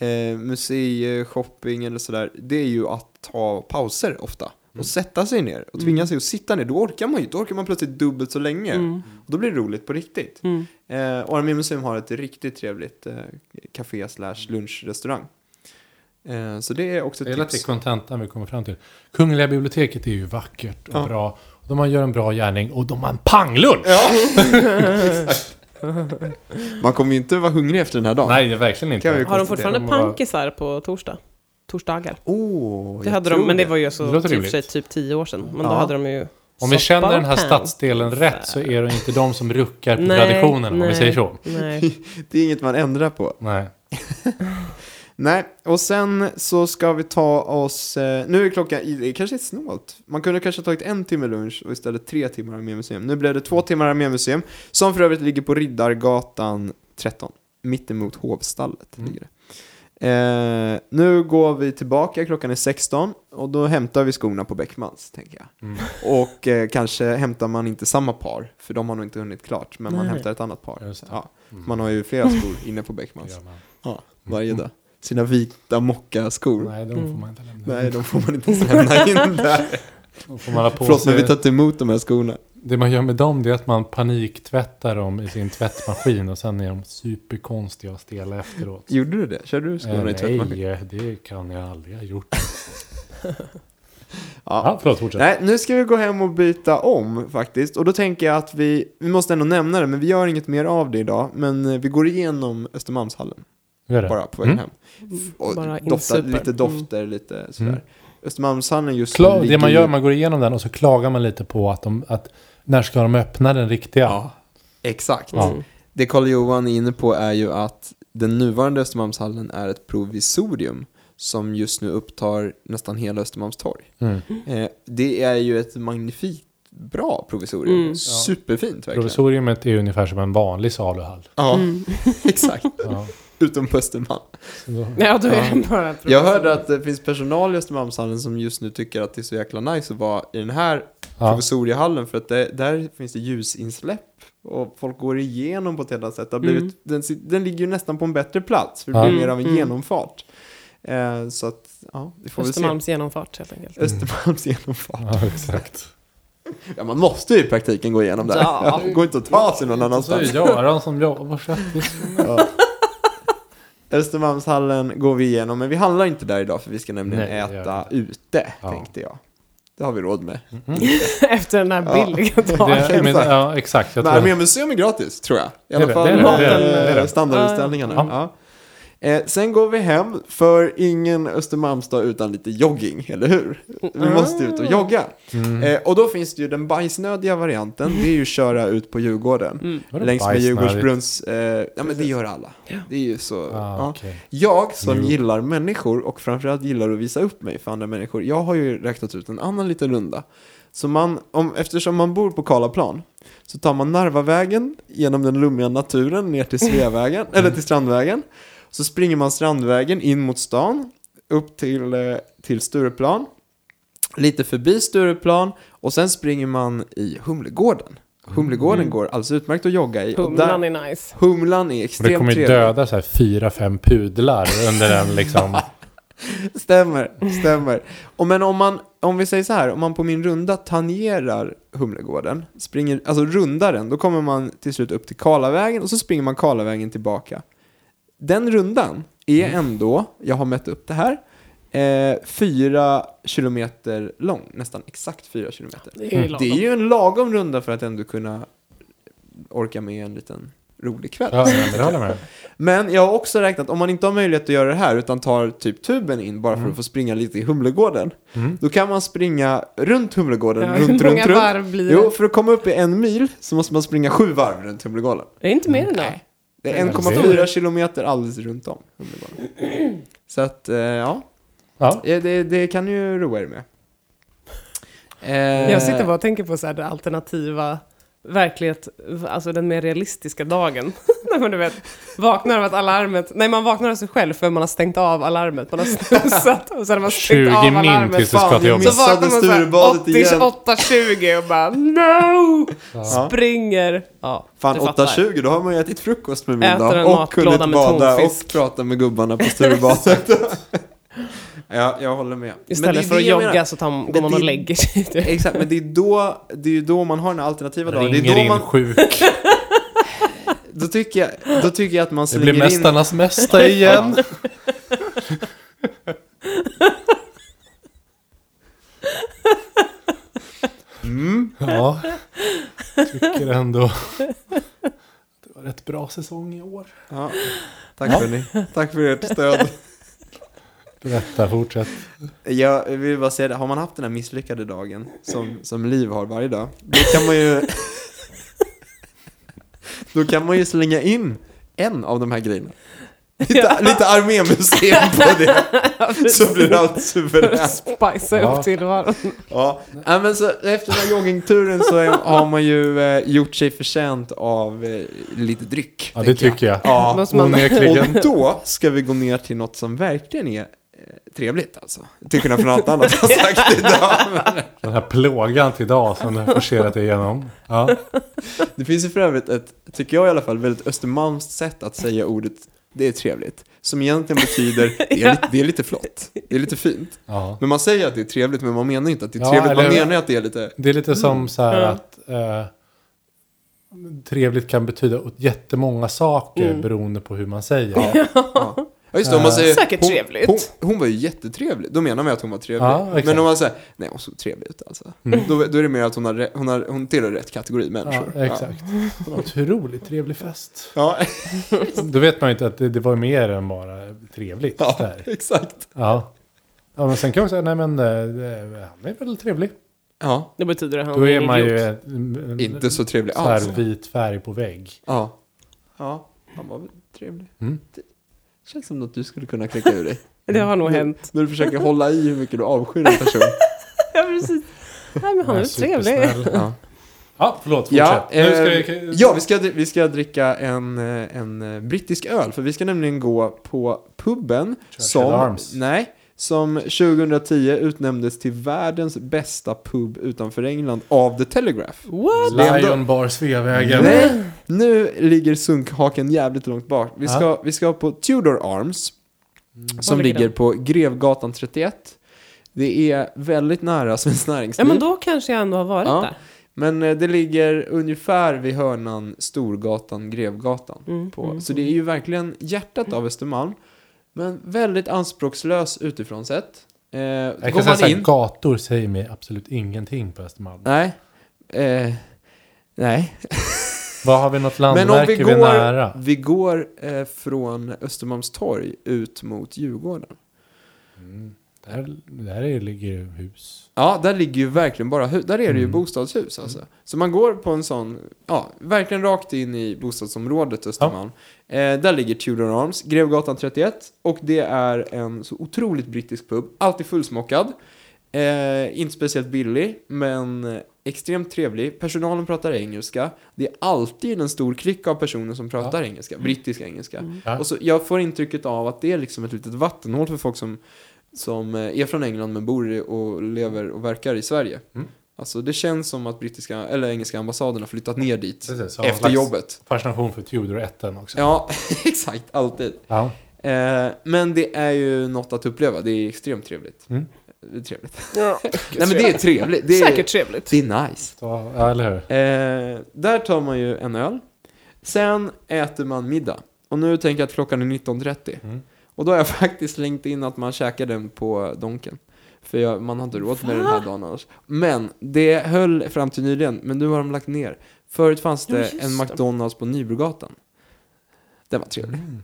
Eh, museer, shopping eller sådär. Det är ju att ta pauser ofta. Och sätta sig ner och tvinga sig att sitta ner. Då orkar man ju. Då orkar man plötsligt dubbelt så länge. Mm. Och då blir det roligt på riktigt. Mm. Eh, och Armémuseum har ett riktigt trevligt eh, café slash lunchrestaurang. Eh, så det är också Det ett är lite tips. kontentan vi kommer fram till. Kungliga biblioteket är ju vackert och Ja. bra. De gör en bra gärning och de har en panglunch! Ja. Man kommer ju inte vara hungrig efter den här dagen. Nej, det är verkligen inte. Har de fortfarande pankisar på torsdag? Torsdagar? Oh, Det hade de, men det var ju Det så låter typ, sig typ tio år sedan. Men Ja. då hade de ju Om vi känner den här stadsdelen rätt så är det inte de som ruckar på Nej, traditionen, om vi nej. säger så. Nej. Det är inget man ändrar på. Nej. Nej, och sen så ska vi ta oss... Eh, nu är klockan... Det kanske är snålt. Man kunde kanske ha tagit en timme lunch och istället tre timmar Armémuseum. Nu blev det två timmar Armémuseum, som för övrigt ligger på Riddargatan 13. Mittemot Hovstallet Mm. ligger det. Eh, nu går vi tillbaka, klockan är 16 och då hämtar vi skorna på Beckmans, tänker jag. Mm. Och eh, kanske hämtar man inte samma par, för de har nog inte hunnit klart, men man Nej. hämtar ett annat par. Ja, Mm. man har ju flera skor inne på Beckmans. Man. Ja, varje dag. Sina vita mockaskor. Nej. Nej, de får Mm. man inte lämna. de får man inte lämna in där. Då får man ha på Förlåt, men vi sig. tar inte emot de här skorna. Det man gör med dem det är att man paniktvättar dem i sin tvättmaskin och sen är de superkonstiga och stela efteråt. Gjorde du det? Körde du skorna i Eh, tvättmaskin? Nej, det kan jag aldrig ha gjort. Ja. Ja, förlåt, fortsätt. Nej, nu ska vi gå hem och byta om faktiskt. Och då tänker jag att vi, vi måste ändå nämna det, men vi gör inget mer av det idag. Men eh, vi går igenom Östermalmshallen Gör det. bara på vägen Mm. hem. Och Bara doftar, lite dofter, lite sådär. Mm. Östermalmshallen just Kla- nu det man gör, man går igenom den och så klagar man lite på att de, att när ska de öppna den riktiga? Ja, exakt. Ja. Det Karl Johan är inne på är ju att den nuvarande Östermalmshallen är ett provisorium som just nu upptar nästan hela Östermalmstorg. Mm. Eh, det är ju ett magnifikt bra provisorium. Mm. Superfint verkligen. Provisoriumet är ungefär som en vanlig saluhall. Ja, Mm. exakt. Ja. Utom på Östermalm. Så Ja, då är det bara Jag hörde att det finns personal i Östermalmshallen som just nu tycker att det är så jäkla nice att vara i den här ja. provisoriehallen för att det, där finns det ljusinsläpp och folk går igenom på ett helt annat sätt. Det blivit, Mm. den, den ligger ju nästan på en bättre plats för det Ja. blir mer av en Mm. genomfart. Eh, så att, ja, vi får se. Östermalms genomfart helt enkelt. Östermalms genomfart. ja, exakt. Ja, man måste ju i praktiken gå igenom där. Ja. Det går inte att ta sig någon Så är annanstans. det Göran som jobbar. Ja. Östermalmshallen går vi igenom, men vi handlar inte där idag för vi ska nämligen Nej, det äta ute, Ja. tänkte jag. Det har vi råd med. Mm. Efter den här Ja. billiga Det, dagen. men, exakt. ja, exakt. Jag Men Armémuseum är gratis, tror jag. I Det är alla det, fall det det, det det, det det. Ja. Ja. Eh, sen går vi hem, för ingen Östermalmsdag utan lite jogging, eller hur? Vi måste ut och jogga. Mm. Eh, och då finns det ju den bajsnödiga varianten, det är ju köra ut på Djurgården. Mm. Längs med? Djurgårdsbrunns, eh, ja men det gör alla. Det är ju så. Ah, ja. okej. Jag som Jo. gillar människor och framförallt gillar att visa upp mig för andra människor, jag har ju räknat ut en annan liten runda. Så man, om, eftersom man bor på Karlaplan så tar man Narvavägen genom den lummiga naturen ner till Sveavägen, eller till Strandvägen. Så springer man Strandvägen in mot stan, upp till, eh, till Stureplan, lite förbi Stureplan och sen springer man i Humlegården. Humlegården går alldeles utmärkt att jogga i. Humlan där, är nice. humlan är Och det extremt kommer ju trevlig. döda så här fyra, fem pudlar under den liksom. Stämmer, stämmer. Och men om man, om vi säger så här, om man på min runda tangerar Humlegården, springer, alltså rundar den, då kommer man till slut upp till Karlavägen och så springer man Karlavägen tillbaka. Den rundan är Mm. ändå, jag har mätt upp det här, eh, fyra kilometer lång, nästan exakt fyra kilometer. Det är ju Det är ju en lagom runda för att ändå kunna orka med en liten rolig kväll. Ja, men det håller jag med. Men jag har också räknat, om man inte har möjlighet att göra det här utan tar typ tuben in bara för Mm. att få springa lite i Humlegården. Mm. Då kan man springa runt Humlegården, Ja, runt, runt, runt. varv blir det? Jo, för att komma upp i en mil så måste man springa sju varv runt Humlegården. Det är inte mer än det. Det är Det är 1,4 kilometer alldeles runt om. Så att, eh, ja, Ja. Eh, det, det kan ju roa er med. Eh, Jag sitter bara och tänker på så här det alternativa verklighet, alltså den mer realistiska dagen. När man du vet, vaknar av att alarmet, nej man vaknar av sig själv för man har stängt av alarmet, man har snusat och sen har man 20 stängt av min alarmet. tills du ska till jobbet. Så missade vaknar man så här Sturebadet igen. 88-20 och bara no! Ja. Springer. Ja, Fan, du fattar. 8.20, då har man ju ätit frukost med middag och kunnat med bada och prata med gubbarna på Sturebadet. ja, jag håller med. Men det är Istället för det att jag jogga menar. så tar, går man det- och lägger sig. typ. Exakt, men det är, då, det är ju då man har den alternativa dagen. Det Ringer är då, in man, sjuk. då, tycker jag, då tycker jag att man Det slänger blir in... Mästarnas mästa igen. Mm, Ja, tycker ändå. Det var rätt bra säsong i år. ja. Tack hörni. Tack för ert stöd. Berätta, fortsätt. Jag vill bara säga det, har man haft den här misslyckade dagen som, som Liv har varje dag, då kan man ju... då kan man ju slänga in en av de här grejerna. Lite, lite armémuseum på det, så blir allt suveränt. Spicea Ja. upp tillvaron. Ja, Nej, men så efter den här joggingturen så är- har man ju eh, gjort sig förtjänt av eh, lite dryck. Ja, det tycker jag. Ja, man- Onekligen. och då ska vi gå ner till något som verkligen är trevligt alltså. Till skillnad från allt annat jag sagt idag. Men Den här plågan till idag som du har forcerat dig igenom. Ja. Det finns ju för övrigt ett, tycker jag i alla fall, väldigt östermalmskt sätt att säga ordet det är trevligt. Som egentligen betyder det är, Ja. lite, det är lite flott. Det är lite fint. ja. Men man säger att det är trevligt men man menar inte att det är Ja, trevligt. Man eller- menar att det är lite... Det är lite som så här Ja. att eh, trevligt kan betyda jättemånga saker Mm. beroende på hur man säger. Ja, ja. ja just det, om man Eh, säger... Säkert hon, trevligt. Hon, hon var ju jättetrevlig. Då menar man att hon var trevlig. Ja, exakt. men om man säger, nej hon såg trevlig ut alltså. Mm. Då, då är det mer att hon, har, hon, har, hon tillhör rätt kategori människor. Ja, exakt. Otroligt trevlig fest. Ja, Då vet man ju inte att det, det var mer än bara trevligt. ja, Där. exakt. Ja. ja, men sen kan man säga, nej men eh, han är väl trevlig. Ja, Det betyder att han Då är man ju en, en, inte så trevlig så här alls. vit färg på vägg. Ja. Ja, han var väl trevlig. Mm. Känns som något du skulle kunna klicka ur dig. Det har nog hänt. När du försöker hålla i hur mycket du avskyr en person. Ja, precis. Nej, men han är trevlig. Ja, Ja, förlåt, fortsätt. ja, Nu ska eh, vi, ja vi, ska, vi ska dricka en, eh, en eh, brittisk öl. För vi ska nämligen gå på puben Churchill som, Arms. nej, som 2010 utnämndes till världens bästa pub utanför England av The Telegraph. What? Lion Bar Sveavägen. Nej, nu ligger sunkhaken jävligt långt bak. Vi Ja. ska, vi ska på Tudor Arms, som Var ligger ligger på Grevgatan 31. Det är väldigt nära Svenskt Ja, Näringsliv. men då kanske jag ändå har varit Ja. där. Men eh, det ligger ungefär vid hörnan Storgatan, Grevgatan. Mm, På. mm, Så det är ju verkligen hjärtat av Östermalm. Men väldigt anspråkslös utifrån sett. Eh, Jag kan säga så här, in... gator säger mig absolut ingenting på Östermalm. Nej. Eh, nej. Vad har vi något Men om landmärke vi går, nära? vi går eh, från Östermalmstorg ut mot Djurgården. Mm. Där, där är, ligger ju hus. Ja, där ligger ju verkligen bara hus. Där är det ju Mm. bostadshus alltså. Så man går på en sån, ja, verkligen rakt in i bostadsområdet Östermalm. Eh, där ligger Tudor Arms, Grevgatan 31. Och det är en så otroligt brittisk pub. Alltid fullsmockad. Eh, inte speciellt billig, men extremt trevlig. Personalen pratar engelska. Det är alltid en stor klick av personer som pratar engelska, brittisk engelska. Ja. Och så, jag får intrycket av att det är liksom ett litet vattenhål för folk som, som eh, är från England men bor och lever och verkar i Sverige. Mm. Alltså det känns som att brittiska, eller engelska ambassaden har flyttat ner dit Precis, efter jobbet. Fascination för Tudor 1 också. Ja, exakt, alltid. Ja. Eh, men det är ju något att uppleva, det är extremt trevligt. Mm. Det är trevligt. Ja. Nej men det är trevligt, det är, Säkert trevligt. det är nice. Ja, eller hur? Eh, där tar man ju en öl. Sen äter man middag. Och nu tänker jag att klockan är 19.30. Mm. Och då har jag faktiskt slängt in att man käkar den på Donken. För jag, man har inte råd med den här dagen annars. Men det höll fram till nyligen, men nu har de lagt ner. Förut fanns Ja, det just en. McDonalds på Nybrogatan. Den var trevlig. Mm.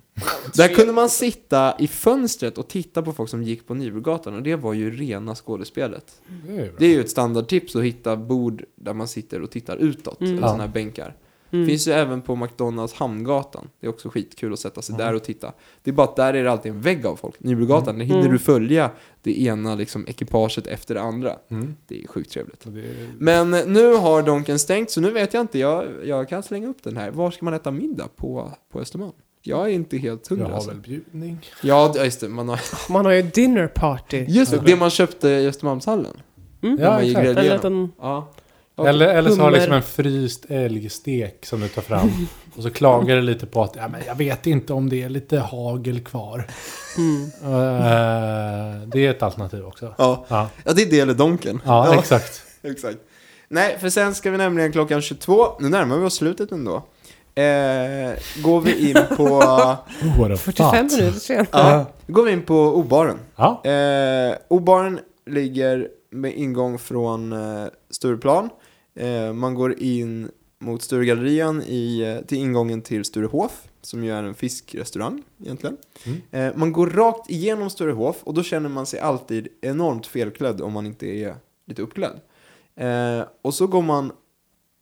Där kunde man sitta i fönstret och titta på folk som gick på Nybrogatan och det var ju rena skådespelet. Det är. Det är ju ett standardtips att hitta bord där man sitter och tittar utåt, Mm. eller sådana här bänkar. Mm. Finns ju även på McDonalds Hamngatan. Det är också skitkul att sätta sig Mm. där och titta. Det är bara att där är det alltid en vägg av folk. Nybrogatan, där hinner Mm. du följa det ena liksom, ekipaget efter det andra. Mm. Det är sjukt trevligt. Är... Men eh, nu har Donken stängt, så nu vet jag inte. Jag, jag kan slänga upp den här. Var ska man äta middag på, på Östermalm? Jag är inte helt Jag hundra. har Alltså. väl bjudning. Ja, just det. Man har, Man har ju dinner party. just det, Ja. det man köpte i Östermalmshallen. Mm. Ja, man gick exakt. En liten... Ja. Eller, eller så har du liksom en fryst älgstek som du tar fram. Och så klagar du lite på att ja, men jag vet inte om det är lite hagel kvar. Mm. Eh, det är ett alternativ också. Ja. Ja, ja, det är det eller Donken. ja, exakt. Exakt. Nej, för sen ska vi nämligen klockan 22, nu närmar vi oss slutet ändå. Eh, går vi in på, What a 45 fat. minuter sen. ja, går vi in på O-baren. Ja, Eh, O-baren ligger med ingång från eh, Stureplan. Eh, man går in mot Sturegallerian i, eh, till ingången till Sturehof, som ju är en fiskrestaurang egentligen. Mm. Eh, man går rakt igenom Sturehof och då känner man sig alltid enormt felklädd om man inte är lite uppklädd. Och så går man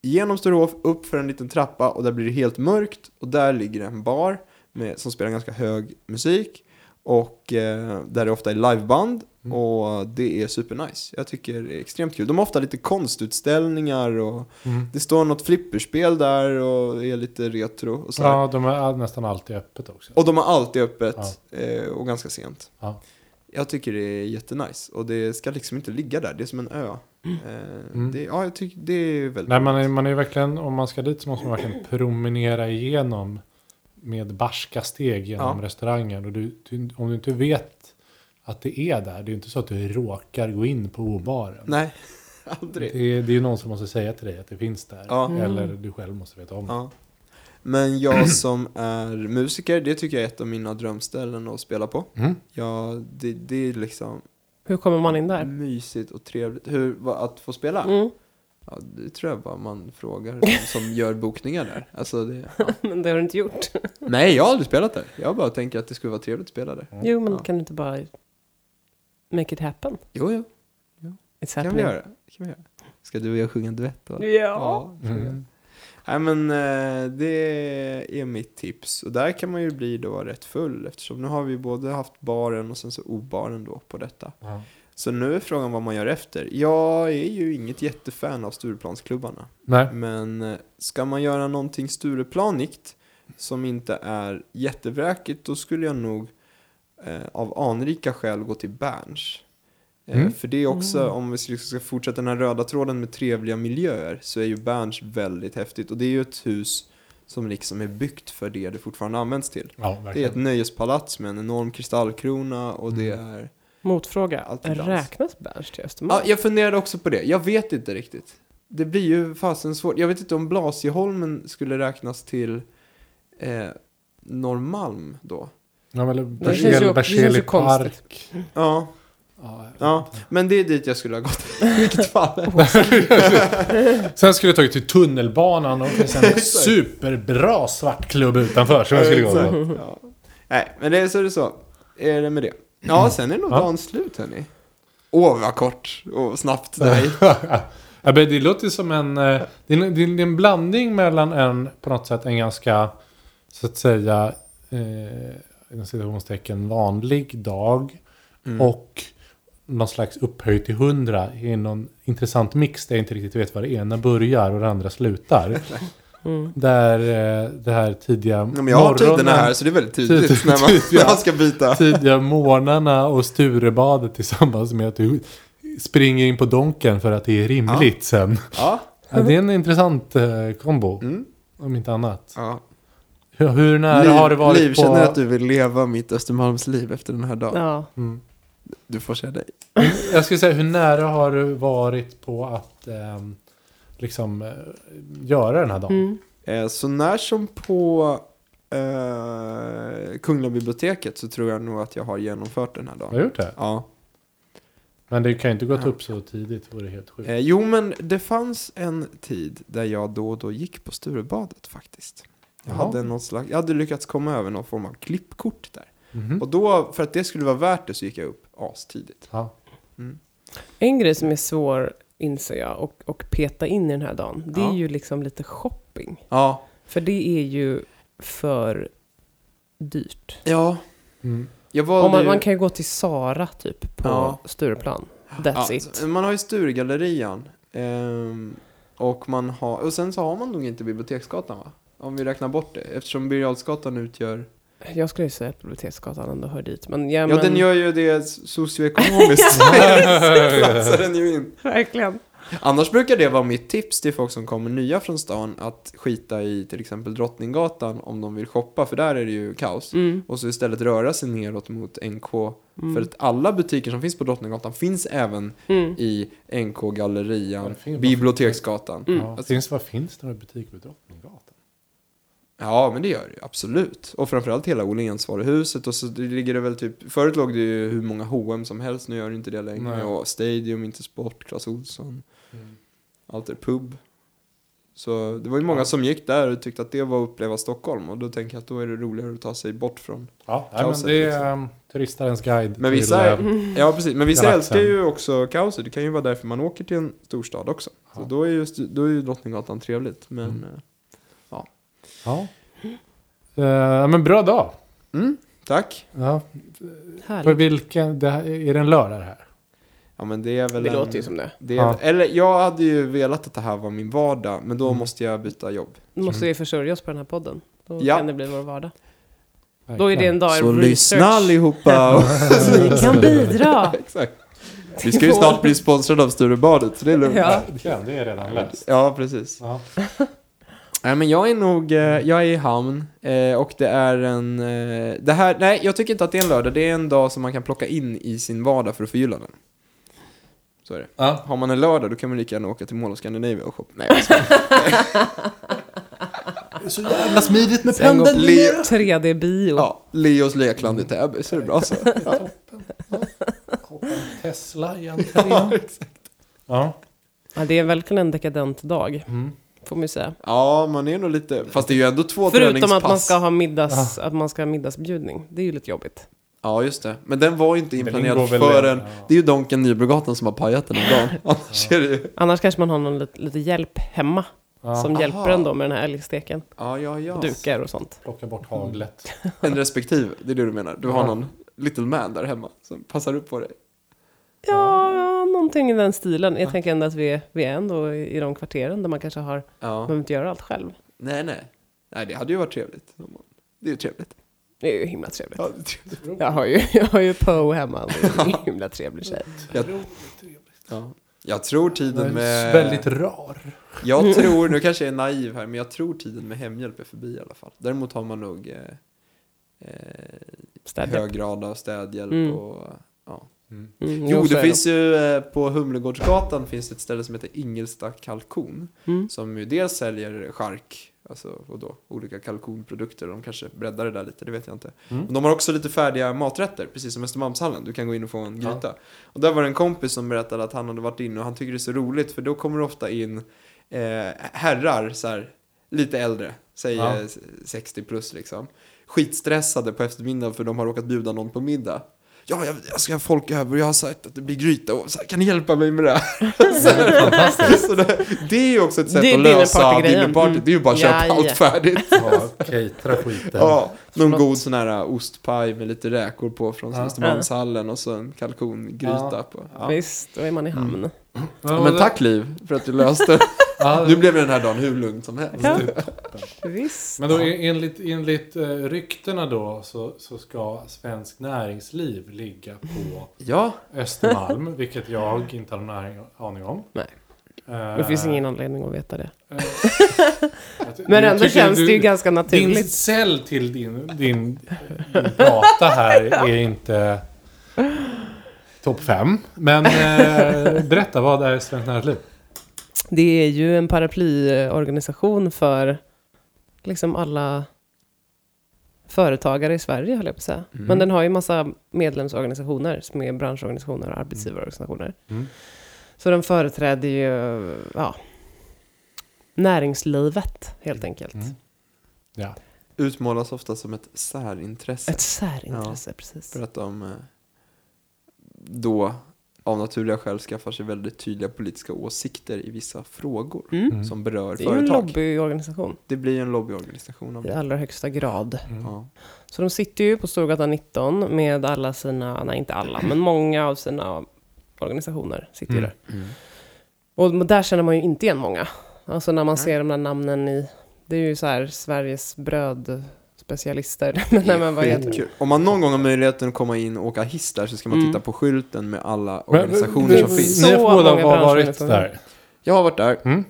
genom Sturehof upp för en liten trappa och där blir det helt mörkt och där ligger en bar med, som spelar ganska hög musik och eh, där det ofta är liveband Mm. och det är supernice. Jag tycker det är extremt kul. De har ofta lite konstutställningar och mm. det står något flipperspel där och är lite retro och så. ja de är nästan alltid öppet också. Och de har alltid öppet eh, och ganska sent. Ja. Jag tycker det är jättenice och det ska liksom inte ligga där. Det är som en ö. Eh, Mm. det, ja, jag tycker det är väldigt Nej, man är, man är verkligen, om man ska dit så måste man verkligen promenera igenom med barska steg genom Ja. restaurangen. Och du, du, om du inte vet att det är där, det är inte så att du råkar gå in på O-baren. Nej, aldrig. Det är, det är ju någon som måste säga till dig att det finns där. Ja. Mm. Eller du själv måste veta om det. Ja. Men jag som är musiker, det tycker jag är ett av mina drömställen att spela på. Mm. Ja, det, det är liksom Hur kommer man in där? mysigt och trevligt. Hur, vad, att få spela? Mm. Ja, det tror jag bara man frågar de som gör bokningar där. Alltså det, ja. Men det har du inte gjort. Nej, jag har aldrig spelat där. Jag bara tänker att det skulle vara trevligt att spela där. Jo, men Ja. kan du inte bara make it happen? Jo, jo, It's det kan vi happening. göra. Det kan vi göra. Ska du och jag sjunga en duett då? Ja. göra. Mm. Nej men eh, det är mitt tips. Och där kan man ju bli då rätt full eftersom nu har vi både haft baren och sen så O-baren då på detta. Ja. Så nu är frågan vad man gör efter. Jag är ju inget jättefan av Stureplansklubbarna. Nej. Men eh, ska man göra någonting Stureplanigt som inte är jättevräkigt då skulle jag nog eh, av anrika skäl gå till Berns. Eh, Mm. För det är också, Mm. om vi ska ska fortsätta den här röda tråden med trevliga miljöer, så är ju Berns väldigt häftigt. Och det är ju ett hus som liksom är byggt för det det fortfarande används till. Ja, Det är ett nöjespalats med en enorm kristallkrona och det Mm. är... Motfråga. Räknas Berns till Östermalm? Ja, jag funderade också på det. Jag vet inte riktigt. Det blir ju fasen svårt. Jag vet inte om Blasieholmen skulle räknas till eh, Norrmalm då. Ja, men Berzelii park. Ja, Ja. Ja, men det är dit jag skulle ha gått i vilket fall. Sen skulle jag tagit till tunnelbanan och det finns en superbra svartklubb utanför som jag skulle gå på. Ja. Nej, men det är så är det så. Är det med det. Ja, sen är nog Ja. dagen slut hörni. Åh, vad kort och snabbt det. Ja, men det låter som en... eh, Det är en, det är en blandning mellan en, på något sätt, en ganska, så att säga, eh, inom citationstecken, vanlig dag. Mm. Och någon slags upphöjt till hundra i någon intressant mix där jag inte riktigt vet var det ena börjar och det andra slutar. Mm. Där eh, det här tidiga Ja, men jag har tiderna här så det är väldigt tydligt Tid- när man, ja. när man ska byta. tidiga morgnarna och Sturebadet tillsammans med att du springer in på Donken för att det är rimligt sen. Ja. Ja, det är en intressant eh, kombo, Mm. om inte annat. ja. Hur, hur nära Liv, har det varit Liv på... känner att du vill leva mitt Östermalmsliv efter den här dagen. Ja. Mm. Du får säga dig. Jag skulle säga, hur nära har du varit på att ehm, liksom eh, göra den här dagen? Mm. Eh, så när som på eh, Kungliga biblioteket så tror jag nog att jag har genomfört den här Har dagen. du gjort det? Ja. Men det kan ju inte gått Ja. upp så tidigt, det vore helt sjukt. Eh, jo, men det fanns en tid där jag då och då gick på Sturebadet faktiskt. Jag Jaha. hade, något slags, jag hade lyckats komma över någon form av klippkort där. Mhm. Och då, för att det skulle vara värt det, så gick jag upp astidigt. Ja. En grej som är svår, inser jag, och, och peta in i den här dagen, det är Ja. ju liksom lite shopping. Ja. För det är ju för dyrt. Ja. Mm. Jag valde Om man, ju- man kan ju gå till Sara typ på Ja. Stureplan. That's ja, it. så- Man har ju Sturegallerian. Ehm, och, man har, och sen så har man nog inte Biblioteksgatan va? Om vi räknar bort det. Eftersom Birger utgör... Jag skulle ju säga att Biblioteksgatan ändå hör dit. Men, ja, Ja, men, den gör ju det socioekonomiskt. platsar den ju in. Verkligen. Annars brukar det vara mitt tips till folk som kommer nya från stan att skita i till exempel Drottninggatan om de vill shoppa, för där är det ju kaos. Mm. Och så istället röra sig neråt mot NK. Mm. För att alla butiker som finns på Drottninggatan finns även Mm. i NK, Gallerian, det finns- Biblioteksgatan. Mm. Ja. Finns, vad finns det några butiker på Drottninggatan? Ja, men det gör det absolut. Och framförallt hela Åhlénsvaruhuset och så ligger det väl typ, förut låg det ju hur många H&M som helst, nu gör det inte det längre. Nej. Och Stadium, Intersport, Clas Ohlson, allt det, pub. Så det var ju många Ja. som gick där och tyckte att det var att uppleva Stockholm och då tänker jag att då är det roligare att ta sig bort från. Ja, nej, men det liksom. är um, turistarens guide Men till... vissa är- eh, Ja, precis. Men vissa Galaxen. älskar ju också kaoset. Det kan ju vara därför man åker till en storstad också. Så Ja. då är, just, då är ju Drottninggatan trevligt. Men, Mm. Ja. Eh, men bra dag. mm, tack. Ja. På vilken... Det här, är det en lördag det här? Ja, men det är väl Det en, låter ju som det. Det är, Ja. Eller jag hade ju velat att det här var min vardag, men då Mm. måste jag byta jobb. Nu måste vi försöja oss på den här podden. Då Ja. kan det bli vår vardag. Då är det en dag Så research. lyssna allihopa! Ni kan bidra. Exakt. Vi ska ju snart bli sponsrade av Sturebadet, så det är lugnt. Ja. Verkligen, det är redan läst. Ja, precis. Ja. Nej, men jag är nog, eh, jag är i hamn eh, och det är en, eh, det här, nej jag tycker inte att det är en lördag, det är en dag som man kan plocka in i sin vardag för att förgylla den. Så är det. Ja. Har man en lördag då kan man lika gärna åka till Mall of Scandinavia och shoppa. Nej, jag är så jävla smidigt med Sen pendeln. Leo, 3D-bio. ja, Leos Lekland i Täby, så är det bra så. Ja. Tesla i entrén. Ja. Ja, det är verkligen en dekadent dag, Mm. Får man ju säga. ja, man är nog lite, fast det är ju ändå två Förutom träningspass. att man ska ha middags, att man ska ha middagsbjudning. Det är ju lite jobbigt. Ja, just det. Men den var ju inte inplanerad förrän, ja. det är ju Donken Nybrogatan som har pajat den här dagen. Annars det ju, Annars kanske man har någon lite, lite hjälp hemma Ja. som Aha. hjälper en då med den här älgsteken. ja, ja, ja. Dukar och sånt. Plocka bort haglet. En respektive, det är det du menar. Du har Ja. någon little man där hemma som passar upp på dig. Ja, ja någonting i den stilen. Jag tänker ändå att vi är, vi är ändå i de kvarteren där man kanske har, Ja. behöver inte göra allt själv. Nej, nej. Nej, det hade ju varit trevligt. Det är ju trevligt. Det är ju himla trevligt. Ja, det är trevligt. Jag har ju, jag har ju Poe hemma. Det är en himla trevlig tjej. Jag, ja. jag tror tiden med... väldigt rar. Jag tror, nu kanske jag är naiv här, men jag tror tiden med hemhjälp är förbi i alla fall. Däremot har man nog eh, eh, Städhjälp. hög grad av städhjälp Mm. och... Ja. Mm. Mm, Jo, det finns ju eh, på Humlegårdsgatan finns det ett ställe som heter Ingelsta kalkon. Mm. Som ju dels säljer chark Alltså, och då olika kalkonprodukter. De kanske breddar det där lite, det vet jag inte. Mm. Och de har också lite färdiga maträtter, precis som Östermalmshallen. Du kan gå in och få en gryta. Och där var det en kompis som berättade att han hade varit inne och han tycker det är så roligt för då kommer det ofta in eh, herrar, så här, lite äldre, säg Ja. eh, 60 plus liksom. Skitstressade på eftermiddagen för de har råkat bjuda någon på middag. Ja, jag, jag ska ha folk över och jag har sagt att det blir gryta och så här, kan ni hjälpa mig med det här? så, Fantastiskt. så det, det är ju också ett sätt Det är att lösa dinnerparty. Mm. Det är ju bara att köpa Ja, allt ja. färdigt. Ja, catera skiten. Ja, någon Förlåt. god sån här uh, ostpaj med lite räkor på från Ja. Östermalmshallen och så en kalkongryta Ja. på. Ja. Visst, då är man i hamn. Ja, men tack Liv för att du löste. Ja, Nu blev den här dagen hur lugn som helst. Ja. toppen. Visst. Men då en- enligt, enligt eh, ryktena då så, så ska Svensk Näringsliv ligga på Ja, Östermalm, vilket jag inte har någon aning om. Nej. Eh, Det finns ingen anledning att veta det. eh, Men ändå känns du- det ju ganska Din naturligt. cell till din, din, din prata här är inte topp fem. Men eh, berätta, vad är Svenskt Näringsliv? Det är ju en paraplyorganisation för liksom alla företagare i Sverige, höll jag på att säga. Mm. Men den har ju massa medlemsorganisationer som är branschorganisationer och arbetsgivarorganisationer. Mm. Så den företräder ju ja, näringslivet, helt enkelt. Mm. Ja. utmålas ofta som ett särintresse. Ett särintresse, precis. För att de eh, då av naturliga skäl skaffar sig väldigt tydliga politiska åsikter i vissa frågor Mm. Mm. som berör Det är ju en företag. lobbyorganisation Det blir en lobbyorganisation av i det. allra högsta grad. Mm. Ja. Så de sitter ju på Storgatan 19 med alla sina, nej inte alla, men många av sina organisationer sitter ju Mm. där. Mm. Och där känner man ju inte igen många. Alltså när man Nej. ser de där namnen i, det är ju så här Sveriges brödspecialister. Vad heter det? Skitkul. Om man någon gång har möjligheten att komma in och åka hiss där så ska man Mm. titta på skylten med alla Men- organisationer som men- finns. Så Ni har båda var- varit där. Jag har varit där. Mm?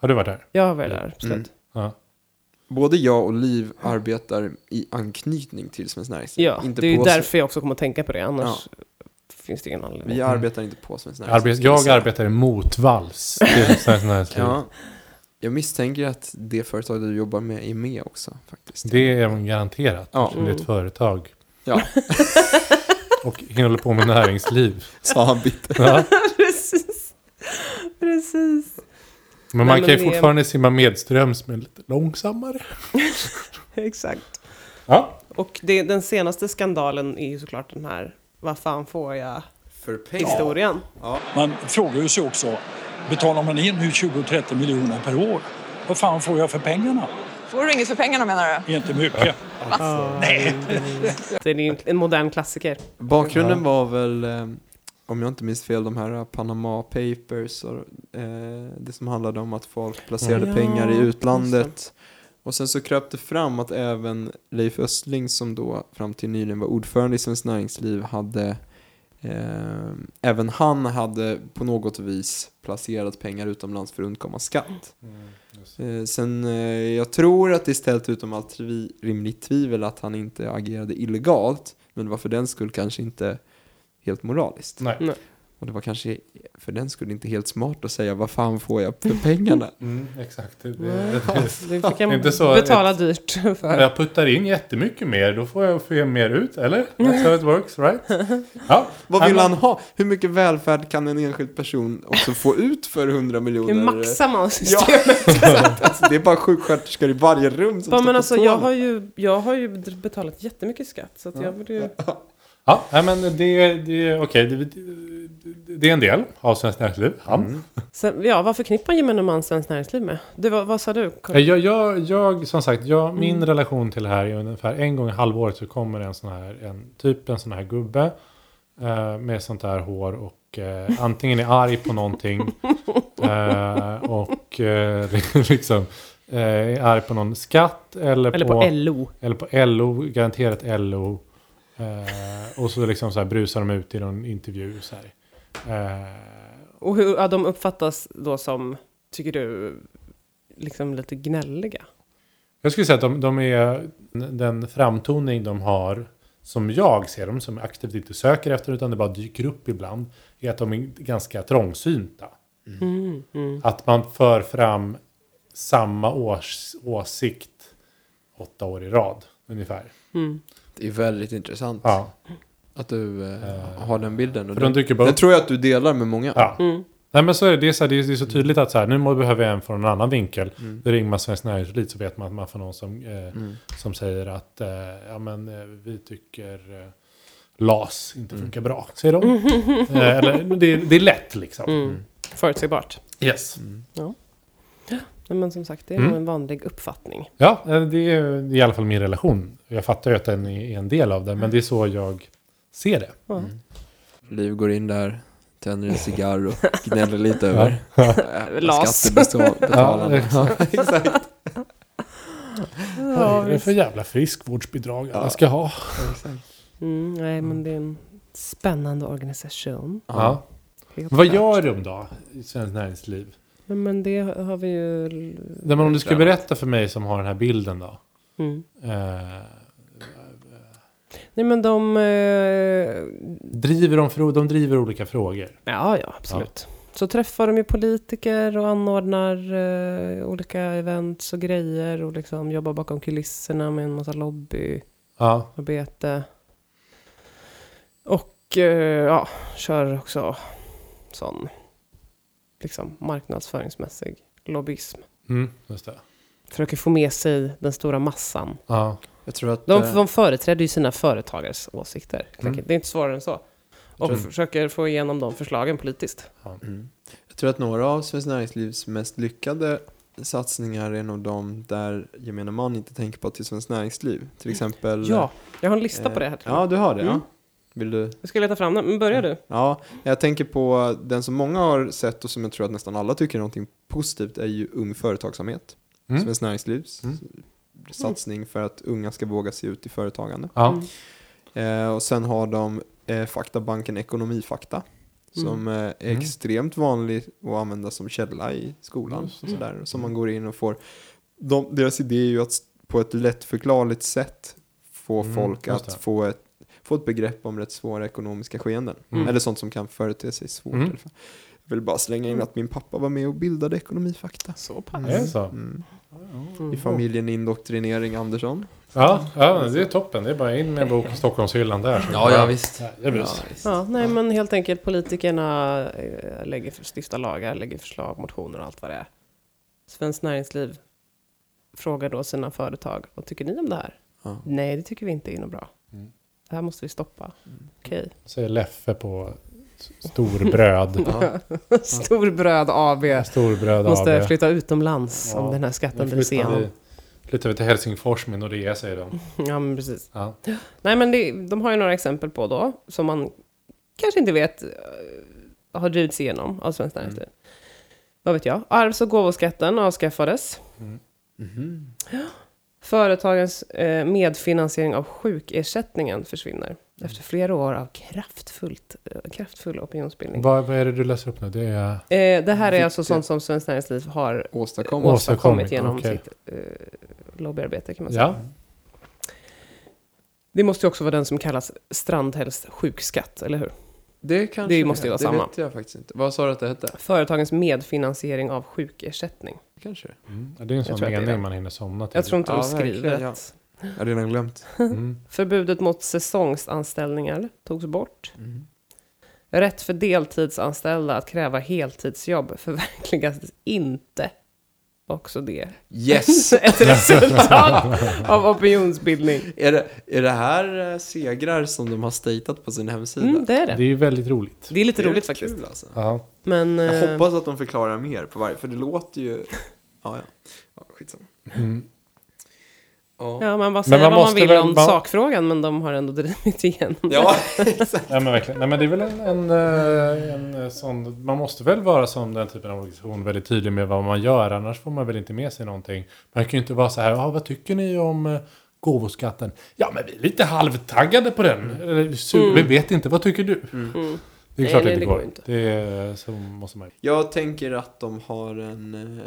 Har du varit där? Jag har varit där, absolut. Mm. Ja. Både jag och Liv arbetar i anknytning till Svenskt Näringsliv. Ja, Inte det är ju därför jag också kommer att tänka på det, annars finns det ingen anledning. Vi arbetar inte på Svenskt Jag, Näringsliv. arbet, jag arbetar i motvalls till Svenskt Näringsliv. Ja. Jag misstänker att det företag du jobbar med är med också faktiskt. Det är garanterat. Ja. Det är ett Mm. företag. Ja. Och håller på med näringsliv. Sa han bitter. Ja. Precis. Precis. Men man Nej, kan ju men det- fortfarande simma medströms men lite långsammare. Exakt. Ja. Och det, den senaste skandalen är ju såklart den här, vad fan får jag För pengar. historien. Man frågar ju sig också, betalar man in nu 20-30 miljoner per år? Vad fan får jag för pengarna? Får du inget för pengarna menar du? Inte mycket. Det är en modern klassiker. Bakgrunden var väl, eh, om jag inte minns fel, de här Panama Papers och eh, det som handlade om att folk placerade Ja, pengar i utlandet. Och sen så kröp det fram att även Leif Östling som då fram till nyligen var ordförande i Svenskt Näringsliv hade eh, även han hade på något vis placerat pengar utomlands för att undkomma skatt. Eh, sen, eh, jag tror att det är ställt utom allt tvi- rimligt tvivel att han inte agerade illegalt, men det var för den skull kanske inte helt moraliskt. Nej. Nej. Och det var kanske för den skull inte helt smart att säga vad fan får jag för pengarna? Mm, exakt. Det, Nej. det, Det fick jag Inte så betala dyrt för. jag puttar in jättemycket mer, då får jag få mer ut, eller? That's how it works, right? Ja. Vad Ja, vill han ha? Hur mycket välfärd kan en enskild person också få ut för 100 miljoner? Hur maxar man Ja, systemet? exakt. Alltså, det är bara sjuksköterskor i varje rum som Ja, men alltså, jag, har ju, jag har ju betalat jättemycket skatt. Så att jag borde ju... Ja, nej, men det, det, okej, det, det, är en del av Svenskt Näringsliv. Ja. Mm. Sen, ja, vad förknippar gemene man Svenskt Näringsliv med? Det var, vad sa du? Eh, Jag, jag, jag, som sagt, jag, min Mm. relation till det här är ungefär en gång i halvåret så kommer en sån här, en, typ en sån här gubbe eh, med sånt här hår och eh, antingen är arg på någonting eh, och eh, liksom eh, är arg på någon skatt eller, Eller på LO. eller på LO, garanterat LO. Eh, och så liksom så här brusar de ut i någon intervju så här. Eh, Och hur ja, de uppfattas då som, tycker du, liksom lite gnälliga? Jag skulle säga att de, de är den framtoning de har som jag ser dem, som aktivt inte söker efter utan det bara dyker upp ibland, är att de är ganska trångsynta. Mm, mm. Att man för fram samma års, åsikt åtta år i rad ungefär. Mm. Det är väldigt intressant Ja, att du eh, har den bilden. Och för de den, dyker bara den upp. tror jag att du delar med många. Ja. Mm. Nej men så är det, det, är så här, det, är, det är så tydligt att så här, nu må- behöver jag en från en annan vinkel. Mm. Det ringer man Svenskt Näringsliv så vet man att man får någon som, eh, Mm. som säger att eh, ja, men, eh, vi tycker eh, LAS inte Mm. funkar bra. Säger de. eh, eller, men det, det är lätt liksom. Mm. Förutsägbart. Yes. Nej, men som sagt, det är Mm. nog en vanlig uppfattning. Ja, eh, det är i alla fall min relation. Jag fattar ju att den är en del av det, men det är så jag ser det. Ja. Mm. Liv går in där, tänder en cigarr och gnäller lite över Las. skattebetalarna. Ja, Exakt. Vad är det för jävla friskvårdsbidrag alla ska ha? Mm, nej, men det är en spännande organisation. Ja. Vad gör de då i Svenskt Näringsliv? Men, men det har vi ju... Nej, men om du ska berätta för mig som har den här bilden då. Mm. Eh, Nej, men de... Eh, driver de, de driver olika frågor. ja, ja, absolut. Så träffar de ju politiker och anordnar eh, olika events och grejer och liksom jobbar bakom kulisserna med en massa lobbyarbete. Ja. Och eh, ja, kör också sån liksom marknadsföringsmässig lobbyism. Mm, just det. Försöker få med sig den stora massan. Ja. Jag tror att... De, eh, de företräder ju sina företagares åsikter. Mm. Det är inte svårare än så. Och Mm. försöker få igenom de förslagen politiskt. Mm. Jag tror att några av Svenskt Näringslivs mest lyckade satsningar är nog de där gemene man inte tänker på till Svenskt Näringsliv. Till exempel... Ja, jag har en lista eh, på det här. Ja, du har det. Mm. Ja. Vill du? Jag ska leta fram den, men börja du. Ja, jag tänker på den som många har sett och som jag tror att nästan alla tycker är någonting positivt är ju Ung Företagsamhet. Mm. Svenskt Näringslivs Mm. Satsning för att unga ska våga sig ut i företagande. Ja. Eh, och sen har de eh, faktabanken Ekonomifakta. Som eh, är Mm. extremt vanlig att använda som källa i skolan. Just Och sådär, som man går in och får. De, deras idé är ju att på ett lättförklarligt sätt få Mm, folk att få ett, få ett begrepp om rätt svåra ekonomiska skeenden. Mm. Eller sånt som kan förete sig svårt. Mm. Jag vill bara slänga in att min pappa var med och bildade Ekonomifakta. Så pass. Är så? Mm. Mm. I familjen Indoktrinering Andersson. Ja, ja, det är toppen. Det är bara in med bok i Stockholmshyllan där. så- visst. Ja, det är bra. Ja, nej men helt enkelt politikerna eh, lägger, stiftar lagar, lägger förslag, motioner och allt vad det är. Svenskt Näringsliv frågar då sina företag, vad tycker ni om det här? Ja. Nej, det tycker vi inte är något bra. Mm. Det här måste vi stoppa. Okej. Säger Leffe på storbröd. Ja. Storbröd AB Storbröd måste AB. flytta utomlands Ja, om den här skatten igenom. vi, flyttar vi till Helsingfors med Nordea säger de. Ja, men precis. Ja. Nej, men det, de har ju några exempel på då, som man kanske inte vet eh, har drivits igenom av Svenskt Mm. Näringsliv. Vad vet jag? Arvs och gåvoskatten avskaffades. Mm. Mhm. Företagens eh, medfinansiering av sjukersättningen försvinner. Efter flera år av kraftfullt, eh, kraftfull opinionsbildning. Vad, vad är det du läser upp nu? Det är... Eh, det här är alltså sånt som Svenskt Näringsliv har Åstadkom. Ås- åstadkommit Åstadkommit, genom okej. sitt eh, lobbyarbete kan man säga. Ja. Det måste ju också vara den som kallas Strandhälls sjukskatt, eller hur? Det, kanske Det måste ju vara det samma. vet jag faktiskt inte. Vad sa du att det hette? Företagens medfinansiering av sjukersättning. Kanske. Mm. Ja, Det är en sån det mening det. man hinner somna till. Jag tror inte Ja, de skriver rätt. Jag har redan glömt. Mm. Förbudet mot säsongsanställningar togs bort. Mm. Rätt för deltidsanställda att kräva heltidsjobb förverkligas inte. Också det. Yes! Ett resultat av opinionsbildning. är, det, är det här eh, segrar som de har statat på sin hemsida? Mm, det är Det är det. ju väldigt roligt. Det är lite Det är roligt faktiskt. Kul, alltså. Ja. Men... Jag eh, hoppas att de förklarar mer på varje, för det låter ju... Ja, ja. ja skitsamma. Mm. Ja, Ja, man bara Men säger man vad man måste vill väl- om man- sakfrågan, men de har ändå drivit igenom ja exakt. Ja, men verkligen. Nej, men det är väl en, en, eh, en eh, sån... Man måste väl vara som den typen av organisation väldigt tydlig med vad man gör. Annars får man väl inte med sig någonting. Man kan ju inte vara så här, "Ja, vad tycker ni om eh, gåvoskatten? Ja, men vi är lite halvtaggade på den. Mm. Vi vet inte, vad tycker du? Mm. Det är Nej, klart nej, det inte det går. går inte. Det är, så måste man Jag tänker att de har en...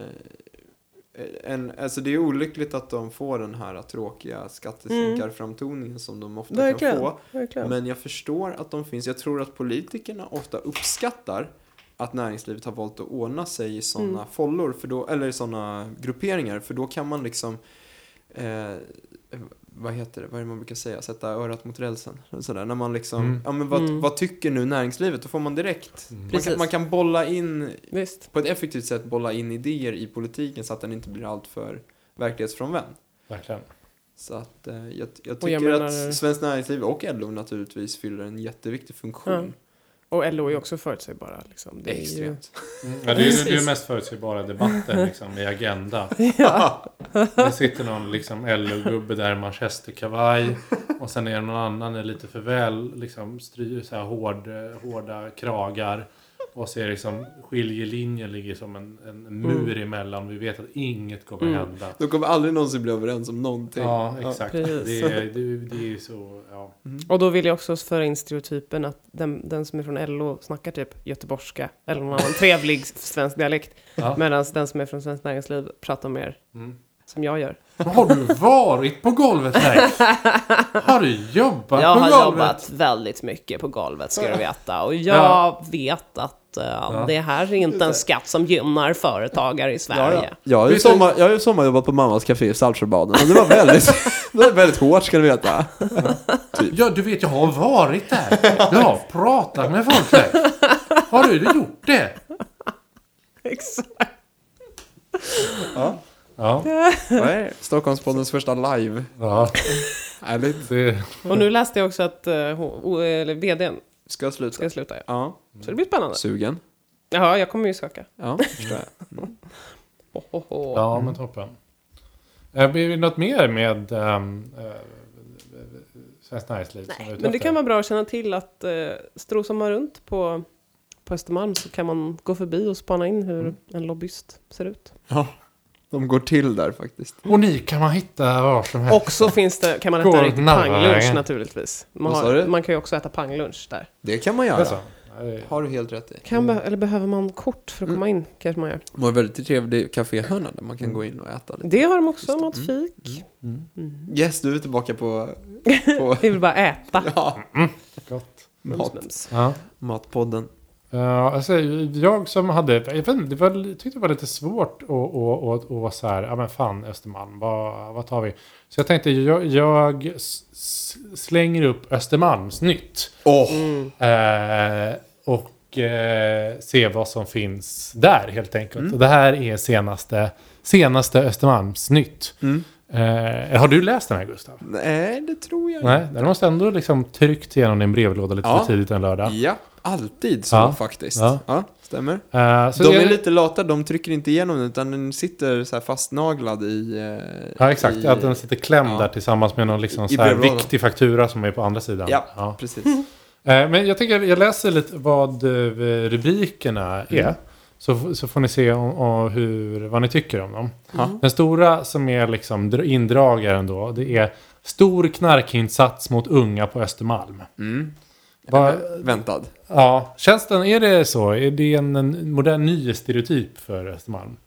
eh, en alltså det är olyckligt att de får den här tråkiga skattesänkarframtoningen som de ofta Verkligen. kan få. Verkligen. Men jag förstår att de finns. Jag tror att politikerna ofta uppskattar att näringslivet har valt att ordna sig i sådana follor, för då, eller i sådana grupperingar, för då kan man liksom eh, vad heter det, vad är det man brukar säga, sätta örat mot rälsen. Sådär, när man liksom, Mm. ja men vad, Mm. vad tycker nu näringslivet? Då får man direkt, Mm. man kan, man kan bolla in, Visst. på ett effektivt sätt bolla in idéer i politiken så att den inte blir alltför verklighetsfrånvänd. Verkligen. Så att eh, jag, jag Och jag tycker menar- att Svenskt Näringsliv och LO naturligtvis fyller en jätteviktig funktion. Och LO är också förutsägbara. Liksom. Det är ju... Extremt. Mm. Ja, det är ju det är mest förutsägbara debatten liksom, i Agenda. Ja. Det sitter någon liksom, LO-gubbe där i manchesterkavaj. Och sen är det någon annan är lite för väl liksom, stry, så här, hård, eh, hårda kragar. Och så är det liksom skiljelinjen ligger som en, en mur emellan. Vi vet att inget kommer Mm. hända. De kommer aldrig någonsin bli överens om någonting. Ja, exakt. precis. det, är, det, det är så, ja. Och då vill jag också föra in stereotypen att den, den som är från LO snackar typ göteborgska eller någon annan trevlig svensk dialekt. Ja. Medan den som är från Svenskt Näringsliv pratar mer Mm. som jag gör. Har du varit på golvet Leif? Har du jobbat Jag på har golvet? jobbat väldigt mycket på golvet ska du veta. Och jag Ja. vet att eh, Ja. det här är inte en skatt som gynnar företagare i Sverige. Jag har ju, är- sommar, jag har ju sommarjobbat på mammas café i Saltsjöbaden och det var väldigt, det var väldigt hårt ska du veta. Ja, du vet, jag har varit där. Jag har pratat med folk där. Har du gjort det? Exakt. Ja. Ja. Det? Stockholmspoddens första live. ja Härligt. det, Och nu läste jag också att uh, eller vdn Ska sluta? ska sluta. Ja. Ja. Så det blir spännande. Sugen? Ja, jag kommer ju söka. Ja, förstår jag. Ho. ja, men toppen. Eh, Blir det något mer med um, uh, Svenskt Näringsliv? ute Men det kan vara bra att känna till att uh, strosar man runt på, på Östermalm så kan man gå förbi och spana in hur Mm. en lobbyist ser ut. Ja. De går till där faktiskt. Och ni kan man hitta var som helst. Och så finns det, kan man äta Går en riktig närmare. panglunch naturligtvis. Man, har, man kan ju också äta panglunch där. Det kan man göra. Har du helt rätt i. Kan be- eller behöver man kort för att komma in? Kanske man gör. De har väldigt trevlig kaféhörna där man kan gå in och äta lite. Det har de också, Just det. matfik. Yes, du är tillbaka på, på Vi vill bara äta. ja, Gott. Mums, mat, mums. Ja. Matpodden. Ja, alltså, jag som hade, jag, vet, inte, det var, jag tyckte det var lite svårt att, att, att, att vara så här, ja men fan Östermalm, vad, vad tar vi? Så jag tänkte, jag, jag slänger upp Östermalms nytt. Åh! Mm. Eh, och eh, se vad som finns där helt enkelt. Och det här är senaste, senaste Östermalms nytt. Mm. Eh, har du läst den här Gustav? Nej, det tror jag Nej, den måste ändå liksom tryckt igenom din brevlåda lite Ja. för tidigt en lördag. Ja, alltid så Ja. faktiskt. Ja. Ja. stämmer. Så de jag- är lite lata, de trycker inte igenom den utan den sitter så fastnaglad i... eh, Ja, exakt. I, att den sitter klämd ja. där tillsammans med någon liksom så viktig faktura som är på andra sidan. Ja, precis. Eh, Men jag tänker, jag läser lite vad rubrikerna är. Mm. Så, så får ni se om, om hur, vad ni tycker om dem. Ja. Den stora som är liksom dr- indragaren då, det är Stor knarkinsats mot unga på Östermalm. Mm. Va, Väntad. ja, känns den, är det så? Är det en, en modern ny stereotyp för Östermalm?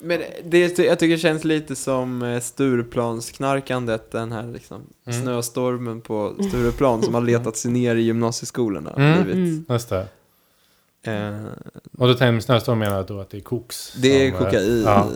Men det, jag tycker det känns lite som eh, Stureplansknarkandet, den här liksom Mm. snöstormen på Stureplan som har letat sig ner i gymnasieskolorna. Mm. Blivit. Mm. Just det. Eh, Och då tänker med snöstorm menar jag då att det är koks. det är som, eh, kokain. Ja,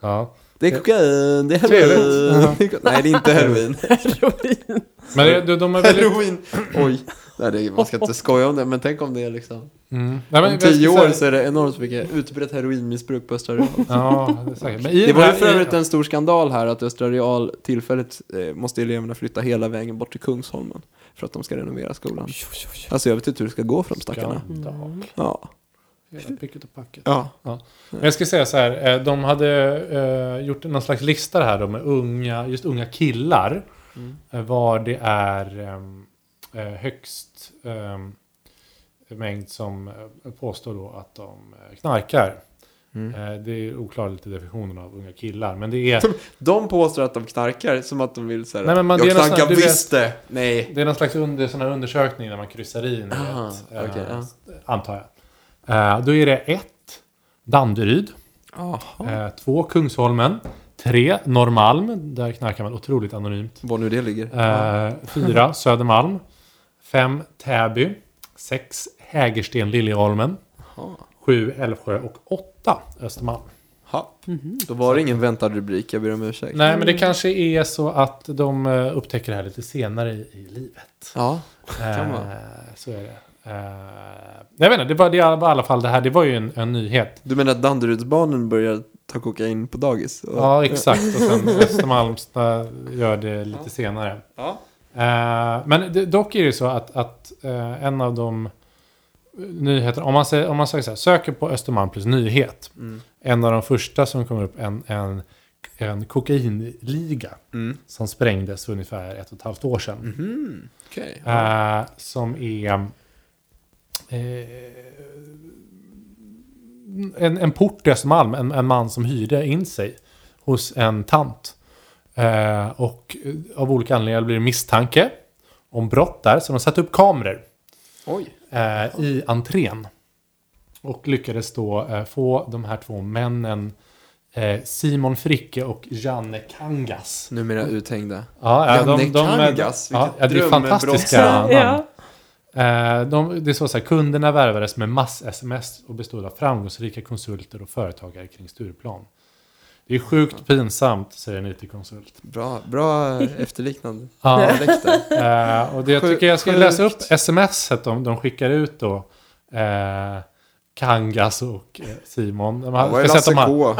ja. Det är kokain, det är heroin. Ja. Nej, det är inte heroin. Heroin. Men det, de, de är väldigt... heroin! Oj. Nej, det man ska inte skoja om det, men tänk om det är liksom... Mm. Nej, men Om tio år säga- så är det enormt mycket utbrett heroinmissbruk på Östra Real. Ja, det är säkert. Men Det var ju för övrigt en stor skandal här att Östra Real tillfälligt eh, måste eleverna flytta hela vägen bort till Kungsholmen för att de ska renovera skolan. Alltså jag vet inte hur det ska gå för de stackarna. Skandal. Ja. Picket och packet. Ja. Men jag ska säga så här, eh, de hade eh, gjort någon slags lista här då med unga, just unga killar. Mm. eh, Var det är ehm, eh, högst ehm, mängd som eh, påstår då att de eh, knarkar. Mm. Eh, det är oklart lite definitionen av unga killar. Men det är, De påstår att de knarkar som att de vill säga Nej, men man- det Jag knarkar visst det! Nej. det är någon slags under, sån här undersökning där man kryssar i. Aha, vet, eh, okej, ja. Antar jag. Eh, då är det ett Danderyd. Jaha. Eh, två Kungsholmen. Tre Norrmalm. Där knarkar man otroligt anonymt. Var nu det ligger. Eh, fyra Södermalm. Fem Täby. Sex Hägersten Liljeholmen. Jaha. 7 Älvsjö och 8 Östermalm. Ha. Då var det ingen väntad rubrik, jag ber om ursäkt. Nej, men det kanske är så att de eh, upptäcker det här lite senare i, i livet. Ja, Eh, kan vara. så är det. Eh, jag vet inte, det var, det var i alla fall det här. Det var ju en, en nyhet. Du menar att Danderydsbarnen börjar ta kokain på dagis? Och- Ja, exakt. Och sen Östermalms eh, gör det lite senare. Ja. Eh, men dock är det så att, att eh, en av de nyheter, om man, säger, om man säger så här, söker på Östermalm plus nyhet. Mm. En av de första som kommer upp, en, en, en kokainliga Mm. som sprängdes för ungefär ett och ett halvt år sedan. Mhm. Okej. Eh, som är en, en port i Östermalm, en, en man som hyrde in sig hos en tant. Eh, och av olika anledningar blir det misstanke om brott där, så de satte upp kameror Oj. eh, i entrén. Och lyckades då eh, få de här två männen eh, Simon Fricke och Janne Kangas. Numera uthängda. Ja, ja, Janne de, de, Kangas, ja, vilket ja, det är fantastiska namn. Ja. Eh, de, det är så, så här, kunderna värvades med mass-sms och bestod av framgångsrika konsulter och företagare kring Stureplan. Det är sjukt pinsamt, säger en IT-konsult. Bra, bra efterliknande Ja, eh, och det jag Sjukt, tycker jag ska läsa upp sjukt. smset de, de skickar ut då. Eh, Kangas och eh, Simon. De har, Vad är säga Lasse K?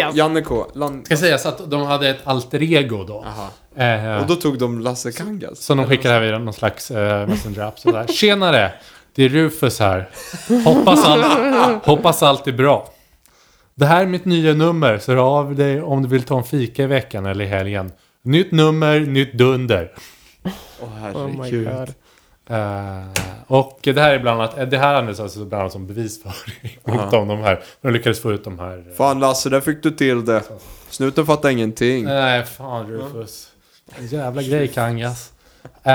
Ja, Janne K. Land... ska sägas att de hade ett alter ego då. Aha. Eh, Och då tog de Lasse Kangas? Som de skickar här via någon slags eh, messenger-app. Tjenare! Det är Rufus här. Hoppas allt, hoppas allt är bra. Det här är mitt nya nummer, så hör av dig om du vill ta en fika i veckan eller i helgen. Nytt nummer, nytt dunder. Åh Oh herregud. god. Eh, och det här är bland annat, det här används alltså bland annat som bevisföring mot dem, de här. De lyckades få ut de här. eh, Fan Lasse, där fick du till det. Snuten fattar ingenting. Nej, fan Rufus. En jävla grej Kangas. Eh,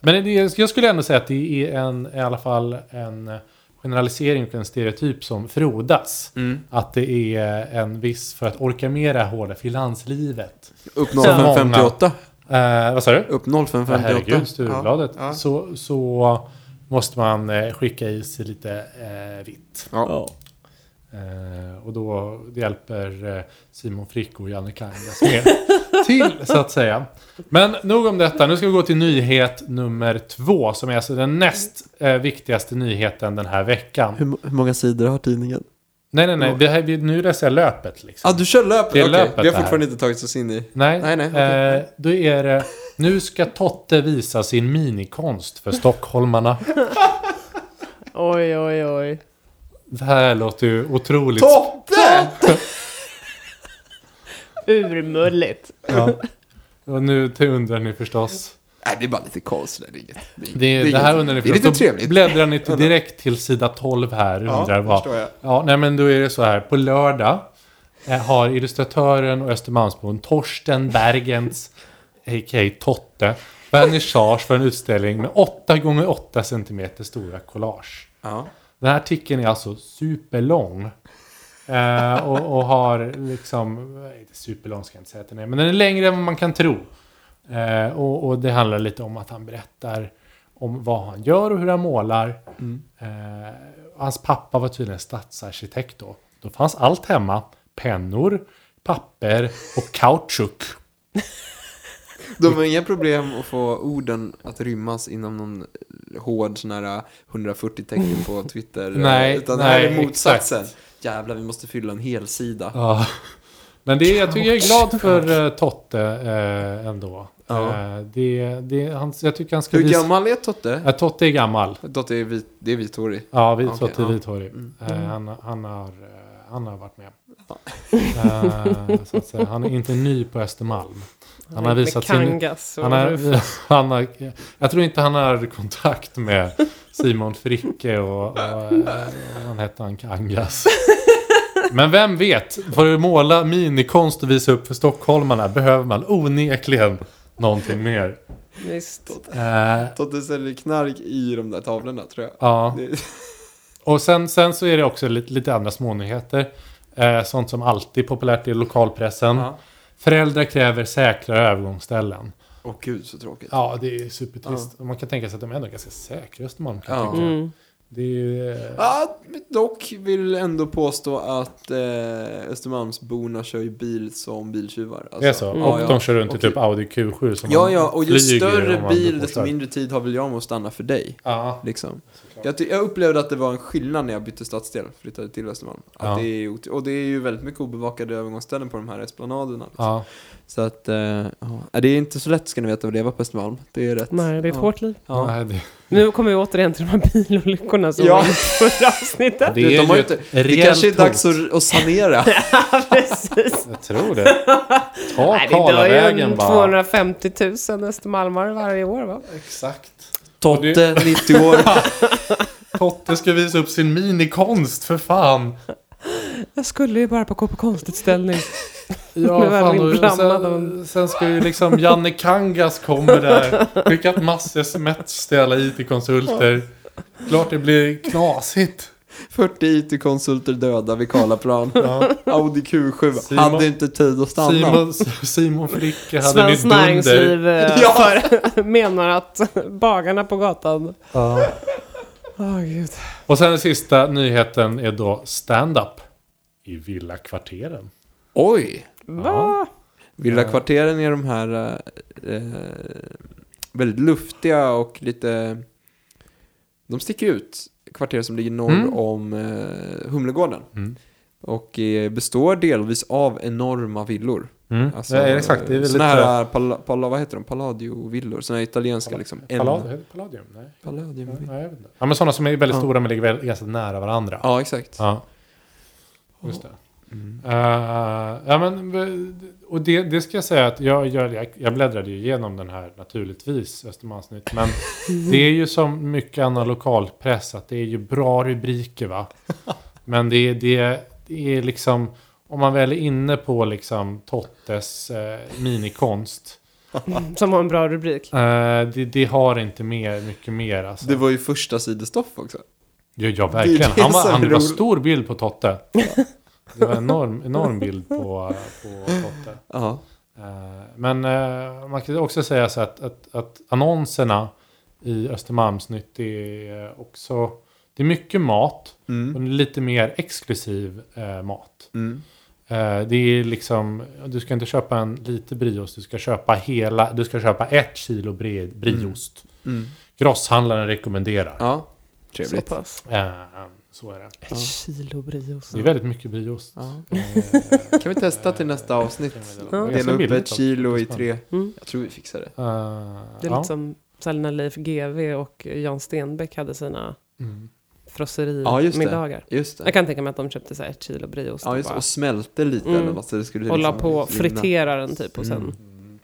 men det, jag skulle ändå säga att det är en, i alla fall en generalisering och en stereotyp som frodas. Mm. Att det är en viss, för att orka med det här hårda finanslivet. Upp Så många. 0558. Eh, vad sa du? Upp Ja, 0558. herregud, Sturebladet. Ja. Så, så måste man eh, skicka i sig lite eh, vitt. Ja. Eh, och då det hjälper eh, Simon Frick och Janne Kangas med till, så att säga. Men nog om detta. Nu ska vi gå till nyhet nummer två, som är alltså den näst eh, viktigaste nyheten den här veckan. Hur, hur många sidor har tidningen? Nej, nej, nej. Det här, vi, nu läser jag löpet. Liksom. Ah, du kör löpet? Det är Okej, löpet Vi har här. fortfarande inte tagit oss in i... Nej, Nej, nej, okej. eh, då är det... Nu ska Totte visa sin minikonst för stockholmarna. Oj, oj, oj. Det här låter ju otroligt... Totte! Urmulligt. Ja. Och nu undrar ni förstås. Nej, det är bara lite konstnärligt. Det, inget- Det, är det, här undrar ni Det är förstås. lite Då trevligt. bläddrar ni till direkt till sida 12 här. Undrar Ja, vad. förstår jag. Ja, nej men då är det så här. På lördag eh, har illustratören och Östermalmsbon Torsten Bergens, a.k.a. Totte, vernissage för en utställning med 8 gånger 8 cm stora collage. Ja. Den här artikeln är alltså superlång. Eh, och, och har liksom, eh, inte superlång ska jag inte säga att den är, men den är längre än vad man kan tro. Eh, och, och det handlar lite om att han berättar om vad han gör och hur han målar. Eh, hans pappa var tydligen stadsarkitekt då. Då fanns allt hemma. Pennor, papper och kautschuk. De har inga problem att få orden att rymmas inom någon hård sån här 140 tecken på Twitter. Nej, Utan det nej, här är motsatsen. exakt. Jävlar, vi måste fylla en hel sida. Ja. Men det, jag tycker jag är glad för uh, Totte eh, ändå. Ja. Eh, det, det, han, jag tycker han ska Hur visa... gammal är Totte? Ja, Totte är gammal. Totte är, vit, det är vithårig. Ja, vi, Okej, Totte är ja. vithårig. Eh, han, han, har, han har varit med. Eh, så att säga. Han är inte ny på Östermalm. Han har visat sin... Han har, han har, jag tror inte han har kontakt med Simon Fricke och, och eh, han hette han Kangas. Men vem vet, för att måla minikonst och visa upp för stockholmarna behöver man onekligen någonting mer. Visst. Eh, Totte säljer knark i de där tavlorna, tror jag. ja. Och sen, sen så är det också lite, lite andra smånyheter. Eh, sånt som alltid är populärt i lokalpressen. ja. Föräldrar kräver säkrare övergångsställen. Åh gud, så tråkigt. Ja, det är supertrist. Och Man kan tänka sig att de är ändå ganska säkra i Östermalm. Kan Ja. Mm. Det är ju... eh, Ja, dock vill ändå påstå att eh, Östermalmsborna kör ju bil som biltjuvar. Alltså, Det är så? Mm. Och ja, de kör runt i typ Audi Q7 som Ja, ja, och ju större bil desto mindre tid har väl jag med att stanna för dig. Ja, Liksom. Jag, jag upplevde att det var en skillnad när jag bytte stadsdel, flyttade till Östermalm. Att Ja. det är, och det är ju väldigt mycket obevakade övergångsställen på de här esplanaderna. Liksom. ja. Så att, eh, ja. Nej, det är inte så lätt ska ni veta att leva på Östermalm. Det är rätt. Nej, det är ett ja. hårt liv. Ja. Nej, det, Nu kommer vi återigen till de här bilolyckorna som Ja. var i förra avsnittet. det är de har ju inte- Det kanske är dags att, att sanera. Precis. Jag tror det. Ta Nej, det dör ju Karlavägen en bara. 250 000 östermalmare varje år va? Exakt. Totte, 90 år. Totte ska visa upp sin minikonst, för fan. Jag skulle ju bara på gå på konstutställning. Ja, fan, och sen, sen ska ju liksom Janne Kangas kommer där. Skickat massor semesterställa IT-konsulter. Klart det blir knasigt. 40 IT-konsulter döda vid Karlaplan. Ja. Audi Q7 Simon- hade inte tid att stanna. Simon, Simon Fricke hade Svenskt nytt dunder. näringsliv eh, Ja. för, menar att bagarna på gatan... Ja. Åh gud. Och sen den sista nyheten är då stand-up i villakvarteren. Oj! Va? Villakvarteren är de här eh, eh, väldigt luftiga och lite... De sticker ut. Kvarter som ligger norr Mm. om eh, Humlegården. Mm. Och eh, består delvis av enorma villor. Mm. Alltså, ja, exakt, det är lite... här, pala, pala, vad heter de? Palladio-villor. Såna här italienska liksom. En- Palladium? Palladium? Nej. Palladium. Nej, inte. Ja, men sådana som är väldigt Ja. stora men ligger väl ganska nära varandra. Ja, exakt. Ja. Just det. Mm. Eh, ja, men, och det, det ska jag säga att jag, jag, jag- bläddrade ju igenom den här naturligtvis, Östermalmsnytt. Men det är ju som mycket annan lokalpress, att det är ju bra rubriker va. Men det, det, det är liksom, om man väl är inne på liksom Tottes eh, minikonst. Som har en bra rubrik. eh, det, det har inte mer, mycket mer alltså. Det var ju första sidestoff också. Ja, ja Det verkligen. det Han var, han, det var stor bild på Totte. Det var en enorm, enorm bild på, på Totte. Ja. Eh, Men eh, man kan också säga så att, att, att annonserna i Östermalmsnytt är också... Det är mycket mat, Mm. men lite mer exklusiv eh, mat. Mm. Eh, det är liksom, du ska inte köpa en lite brieost, du ska köpa hela, du ska köpa ett kilo bre, brieost. Mm. Grosshandlaren rekommenderar. Ja, Så trevligt. pass. Eh, så är det. Ja. Ett kilo brieost. Det är väldigt mycket brieost. Ja. Eh, Kan vi testa till nästa avsnitt? Ja. Dela upp ett kilo i tre. Mm. Jag tror vi fixar det. Eh, Det är ja. lite som när Leif GW och Jan Stenbeck hade sina Mm. Ja, frosserimiddagar. Det. Jag kan tänka mig att de köpte så här ett kilo brieost Ja, och, just, och smälte lite Mm. eller något. Så det skulle och la liksom på, linna. fritera den typ och sen Mm.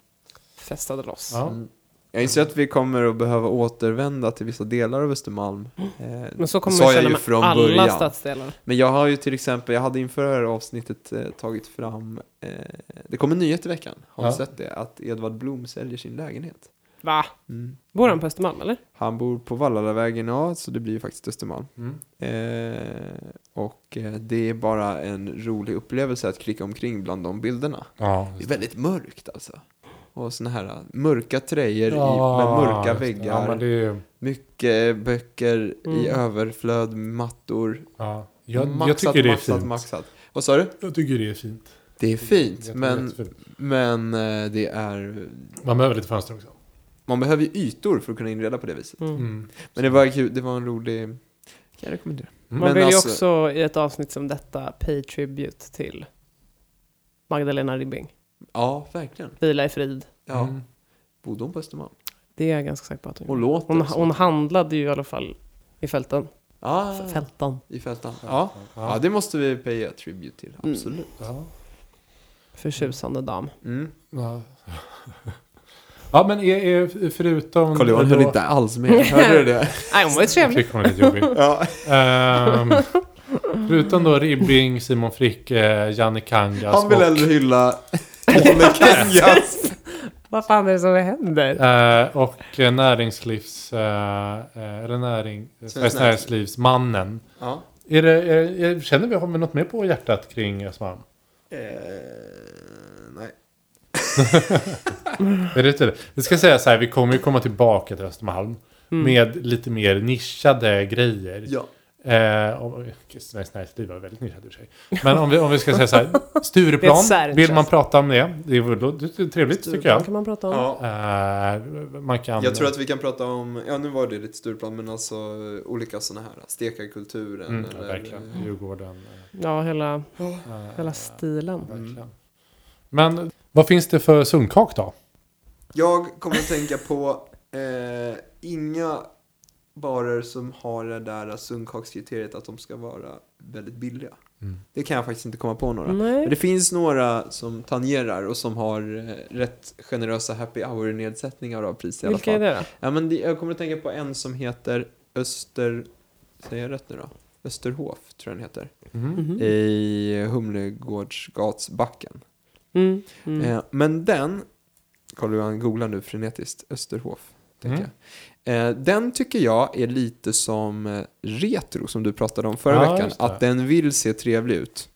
festade loss. Ja. Mm. Jag inser att vi kommer att behöva återvända till vissa delar av Östermalm. Eh, Men så kommer jag känna med från alla början. stadsdelar. Men jag har ju till exempel, jag hade inför det här avsnittet eh, tagit fram, eh, det kommer en nyhet i veckan, har Ja. du sett det? Att Edvard Blom säljer sin lägenhet. Va? Mm. Bor han på Östermalm eller? Han bor på Vallalavägen, ja, så det blir ju faktiskt Östermalm. Mm. Eh, och eh, det är bara en rolig upplevelse att klicka omkring bland de bilderna. Ja, Det är väldigt mörkt alltså. Och såna här uh, mörka tröjor i, Ja, med mörka väggar. Ja, men det är, Mycket böcker i Mm. överflöd, mattor. ja. Jag, maxat, jag tycker det är maxat, fint. maxat. Vad sa du? Jag tycker det är fint. Det är fint, men, det men eh, det är... Man behöver lite fönster också. Man behöver ju ytor för att kunna inreda på det viset. Mm. Mm. Men det var kul, det var en rolig... Kan jag rekommendera. Mm. Man Men vill ju alltså- också i ett avsnitt som detta pay tribute till Magdalena Ribbing. Ja, verkligen. Vila i frid. Ja. Mm. Bodde hon på Östermalm? Det är jag ganska säker på att hon Hon låter hon, så. hon handlade ju i alla fall i fälten. Ah, Fälten. i fältan. Ja. ja, Ja. det måste vi paya tribute till. Mm. Absolut. Ja. Förtjusande dam. Mm. Ja. ja, men är, är, förutom... Carl-Johan höll då- inte alls med. Hörde du det? Nej, hon var ju trevlig. hon lite jobbig. Ja. Ehm, förutom då Ribbing, Simon Fricke, Janne Kangas Han vill och, ändå hylla Janne Kangas. Vad fan är det som händer? eh, och eh, näringslivs... Eh, eh, eller näring... Sveriges Näringsliv. Näringslivsmannen. Ja. Är det, är, är, känner vi, har vi något mer på hjärtat kring? Eh, nej. Är det inte det? Vi ska säga så här, vi kommer ju komma tillbaka till Östermalm. med lite mer nischade grejer. Ja. Eh, och, Svenskt Näringsliv var väldigt nischat i sig. Men om vi, om vi ska säga så här, Stureplan, vill man prata om det? Det är, väl- trevligt tycker Stureplan jag. kan man prata om. Ja. Eh, man kan... Jag tror att vi kan prata om, ja nu var det lite Stureplan, men alltså olika sådana här, stekarkulturen Mm, ja, eller... verkligen. Djurgården. eh, Ja, hela, eh, hela stilen. verkligen. Men vad finns det för sunkak då? Jag kommer att tänka på eh, inga barer som har det där sunkakskriteriet att de ska vara väldigt billiga. Mm. Det kan jag faktiskt inte komma på några. Nej. Men det finns några som tangerar och som har eh, rätt generösa happy hour-nedsättningar av pris i alla Vilka fall. är det då? Ja, men det, jag kommer att tänka på en som heter Öster... Säger jag rätt nu då? Österhof, tror jag den heter. Mm. Mhm. I Humlegårdsgatsbacken. Mm. Mm. Eh, men den, Carl Johan googlar nu frenetiskt, Österhof. Tänker Mm. jag. Eh, den tycker jag är lite som eh, retro som du pratade om förra Ja, veckan. Att den vill se trevlig ut.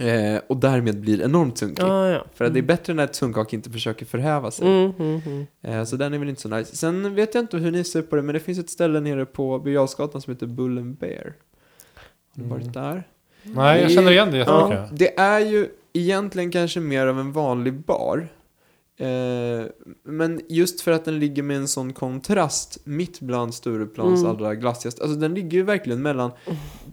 Eh, och därmed blir enormt sunkig. Ah, ja. För att det är bättre när ett sunkak inte försöker förhäva sig. Mm, mm, mm. Eh, så den är väl inte så nice. Sen vet jag inte hur ni ser på det, men det finns ett ställe nere på Birger som heter Bull and Bear. Har du Mm. varit där? Nej, jag känner igen det jättemycket. Ja, det är ju egentligen kanske mer av en vanlig bar. Eh, men just för att den ligger med en sån kontrast mitt bland Stureplans Mm. allra glassigaste. Alltså den ligger ju verkligen mellan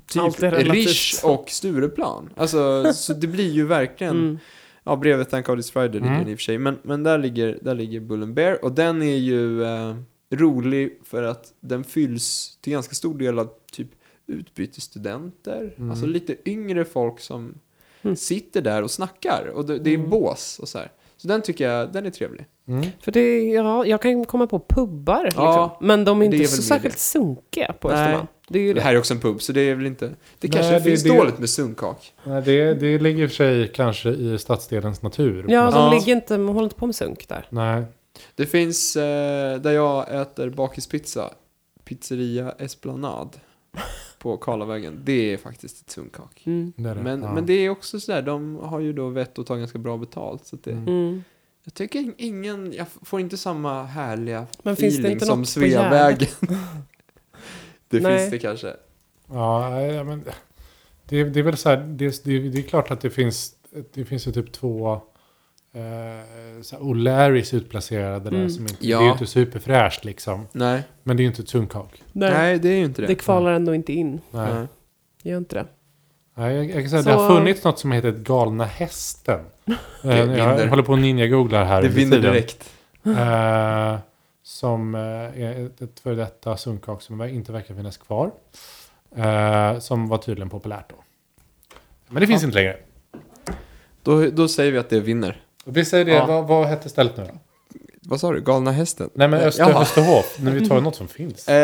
typ. Rish och Stureplan. Alltså, så det blir ju verkligen, Mm. ja bredvid Thank God It's Friday ligger Mm. den i och för sig. Men, men där, ligger, där ligger Bull and Bear och den är ju eh, rolig för att den fylls till ganska stor del av typ utbytesstudenter. Mm. Alltså lite yngre folk som Mm. sitter där och snackar. Och det, det är Mm. bås och så här. Så den tycker jag, den är trevlig. Mm. För det, ja, jag kan komma på pubbar, liksom. Ja, men de är inte är så särskilt det. sunkiga på. Östermalm. Det Det det. här är också en pub, så det är väl inte... Det Nej, kanske det- finns det- dåligt med sunkak. Nej, det, det ligger för sig kanske i stadsdelens natur. Ja, Men- de Ja. ligger inte, de håller inte på med sunk där. Nej. Det finns, eh, där jag äter bakispizza, pizzeria Esplanad på Karlavägen. Det är faktiskt ett sunkak. Mm. Det det. Men, ja. men det är också sådär, de har ju då vett att ta ganska bra betalt. Så att det, Mm. Mm. Jag tycker ingen, jag får inte samma härliga Men finns det feeling inte som något på Sveavägen. det Nej. finns det kanske. Ja, men det, det är väl så här, det, det, det är klart att det finns, det finns ju typ två så här O'Larrys utplacerade där Mm. som inte, Ja. det är ju inte superfräscht liksom. Nej, Men det är ju inte ett sunkak. Nej. nej det är ju inte det. Det kvalar ändå inte in. Nej. Nej. Gör inte det. Nej, jag, jag kan säga Så- det har funnits något som heter galna hästen. Eh, jag håller på att ninja-googlar här Det vinner direkt. Eh, som eh, är ett- före detta sunkak som inte verkar finnas kvar. Som var tydligen populärt då. Men det finns inte längre. Då, då säger vi att det vinner. Vi säger det, Ja. vad, vad hette stället nu då? Vad sa du? Galna hästen? Nej men Öster, Jaha. Österhof, när vi tar något som finns. Eh,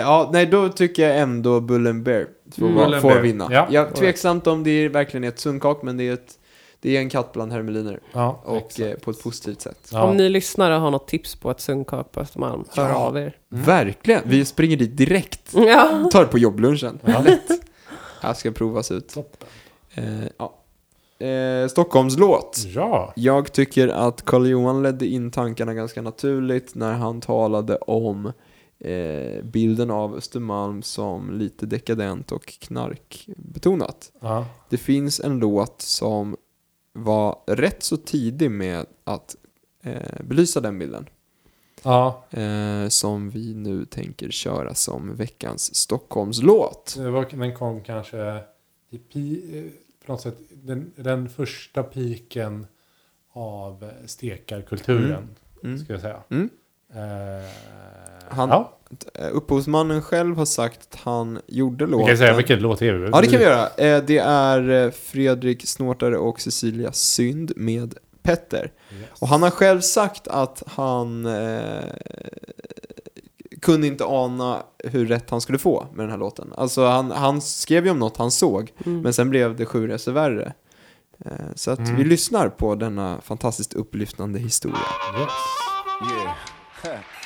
ja, nej då tycker jag ändå Bull and Bear får, Mm. Bull and får Bear. vinna. Ja, jag all tveksamt om det verkligen är ett sunkak, men det är, ett, det är en katt bland hermeliner. Ja, Och exakt. eh, på ett positivt sätt. Ja. Om ni lyssnare har något tips på ett sunkak på Östermalm, hör Ja. av er. Verkligen! Vi springer dit direkt. Ja. Tar det på jobblunchen. Ja. Lätt. Här ska provas ut. Toppen. Eh, ja. Eh, Stockholmslåt. Ja. Jag tycker att Carl Johan ledde in tankarna ganska naturligt när han talade om eh, bilden av Östermalm som lite dekadent och knarkbetonat. ja. Det finns en låt som var rätt så tidig med att eh, belysa den bilden. Ja, Eh, som vi nu tänker köra som veckans Stockholmslåt. den kom kanske i på något sätt den, den första piken av stekarkulturen. Mm. Ska jag säga. Mm. Eh, Han- ja, Eh, Upphovsmannen själv har sagt att han gjorde vi låten. kan säga vilken låt det är. Ja, det kan vi göra. Eh, Det är eh, Fredrik Snortare och Cecilia Synd med Petter. Yes. Och han har själv sagt att han eh, kunde inte ana hur rätt han skulle få med den här låten. Alltså han, han skrev ju om något han såg, Mm. men sen blev det sju resor värre. Eh, så att Mm. vi lyssnar på denna fantastiskt upplyftande historia. Yes. Yeah.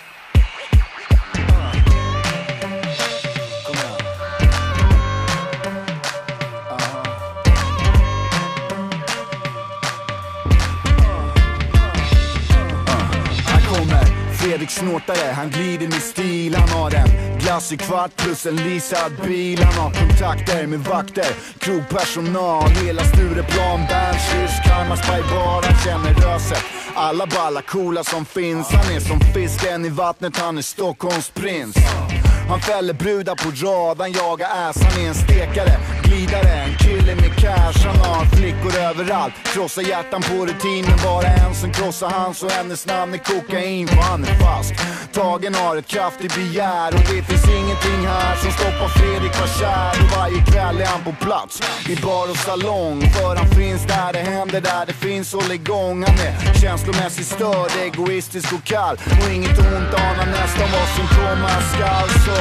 Fredrik snortare, han glider med stil Han har en glassig kvart plus en leasad bil. Han har kontakter med vakter, krogpersonal Hela Stureplan, Bernshyss, Karmarsberg bar. Han känner röset. Alla balla coola som finns. Han är som fisken i vattnet, han är Stockholms prins. Han fäller brudar på rad, han jagar ass, han är en stekare. Glidare, en kille med cash, han har flickor överallt. Krossar hjärtan på rutin, men bara en som krossar hans Och hennes namn är kokain, för han är fast Tagen har ett kraftigt begär och det finns ingenting här som stoppar Fredrik var kär Och varje kväll är han på plats, i bar och salong. För han finns där det händer, där det finns håll igång. Han är känslomässigt störd, egoistisk och kall. Och inget ont anar nästan vad som komma skall. Så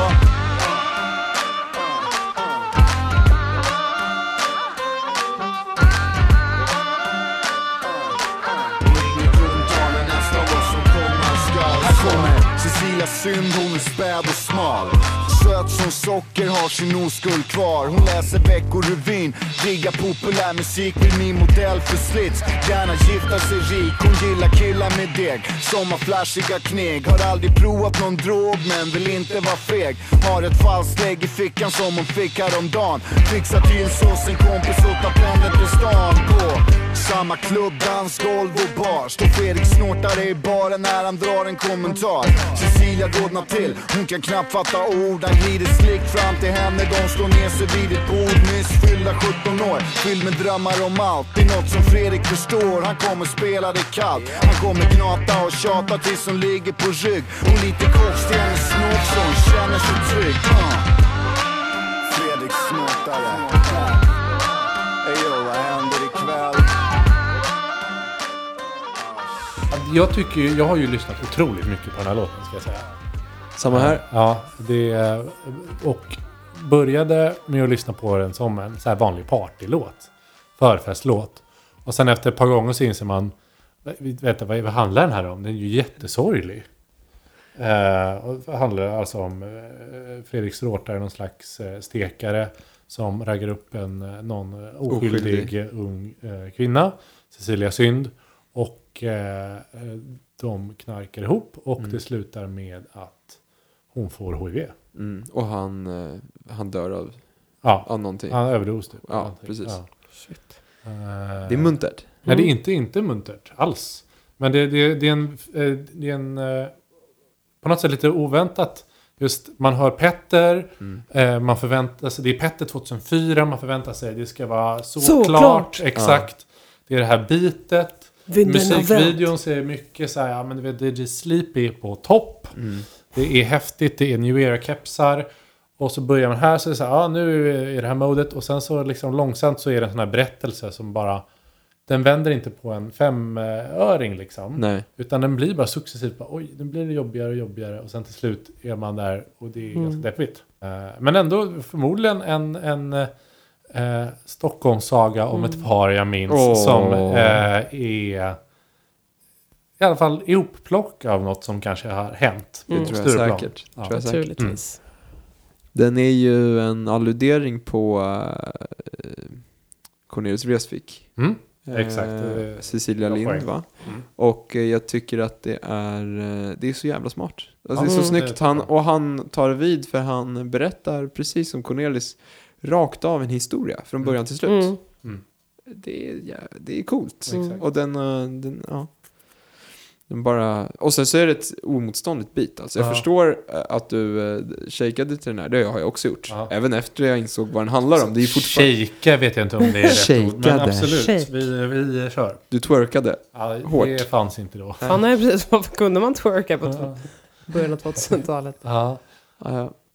Synd, hon är späd och smal. Söt som socker, har sin oskuld kvar. Hon läser veckorevyn, diggar populär musik Vill bli modell för slits, gärna gifta sig rik Hon gillar killar med deg, som har flashiga kneg Har aldrig provat någon drog men vill inte vara feg. Har ett falskt lägg i fickan som hon fick häromdagen. Fixar till så sin kompis och tar pendeln till stan. På samma klubb, dansgolv och bar. Står Fredrik snortare i baren när han drar en kommentar. Cecilia rodnar till, hon kan knappt fatta ord. Han glider slick fram till henne, de slår ner sig vid ett bord. Nyss fyllda 17 år, fylld med drömmar om allt. Det är något som Fredrik förstår, han kommer spela det kallt. Han kommer gnata och tjata tills hon ligger på rygg. Och lite koks till hennes snort så hon känner sig trygg. Uh. Fredrik snortare. Jag, tycker, ju- jag har ju lyssnat otroligt mycket på den här låten ska jag säga. Samma här. Ja, det, och började med att lyssna på den som en så här vanlig partylåt. Förfestlåt. Och sen efter ett par gånger så inser man, vet du, vad vad handlar den här om? Den är ju jättesorglig. Eh, och det handlar alltså om eh, Fredrik Stråtare, någon slags eh, stekare som raggar upp en eh, någon eh, oskyldig, Oskyldig. ung eh, kvinna, Cecilia Synd. Och eh, eh, de knarkar ihop och det slutar med att hon får HIV. Mm. Och han, eh, han dör av, Ja, av någonting. han överdos typ. Ja, Någonting. precis. Ja. Eh, Det är muntert. Nej, det är inte, inte muntert alls. Men det, det, det är en... Det är en på något sätt lite oväntat. Just man hör Petter, Mm. eh, man förväntar sig, det är Petter 2004, man förväntar sig det ska vara så, Så klart, klart. exakt. Det är det här bitet. Musikvideon ser mycket så här, ja men du vet DJ Sleepy på topp. Mm. Det är häftigt, det är New Era-kepsar. Och så börjar man här så är det så här, ja nu är det här modet. Och sen så liksom långsamt så är det en sån här berättelse som bara, den vänder inte på en femöring liksom. Nej. Utan den blir bara successivt, bara, oj, den blir jobbigare och jobbigare. Och sen till slut är man där och det är Mm. ganska deppigt. Eh, men ändå förmodligen en, en eh, Stockholmssaga om ett par jag minns. Åh. Som eh, är i alla fall ihopplock av något som kanske har hänt. Det på tror jag Stureplan. säkert. Ja. Tror jag säkert. Naturligtvis. Den är ju en alludering på uh, Cornelius Vreeswijk. Mm. Eh, Exakt, är Cecilia Lind va? Mm. Och eh, jag tycker att det är, eh, det är så jävla smart. Alltså, det är Mm, så snyggt. Han, och han tar vid för han berättar, precis som Cornelis, rakt av en historia från början till slut. Mm. Det, är, ja, det är coolt. Exakt. Och den, eh, den, ja. Den bara, och sen så är det ett omotståndligt beat. Alltså jag Ja. förstår eh, att du uh, shakeade till den här, det har jag också gjort. Ja. Även efter jag insåg vad den handlar om. Det är fortfarande, Shake vet jag inte om det är rätt ord. Men Shakeade. absolut, Shake. vi, vi kör. du twerkade. Ja, Hårt. det fanns inte då. Fan, nej, precis. Varför kunde man twerka på Ja. början av 2000-talet? Ja.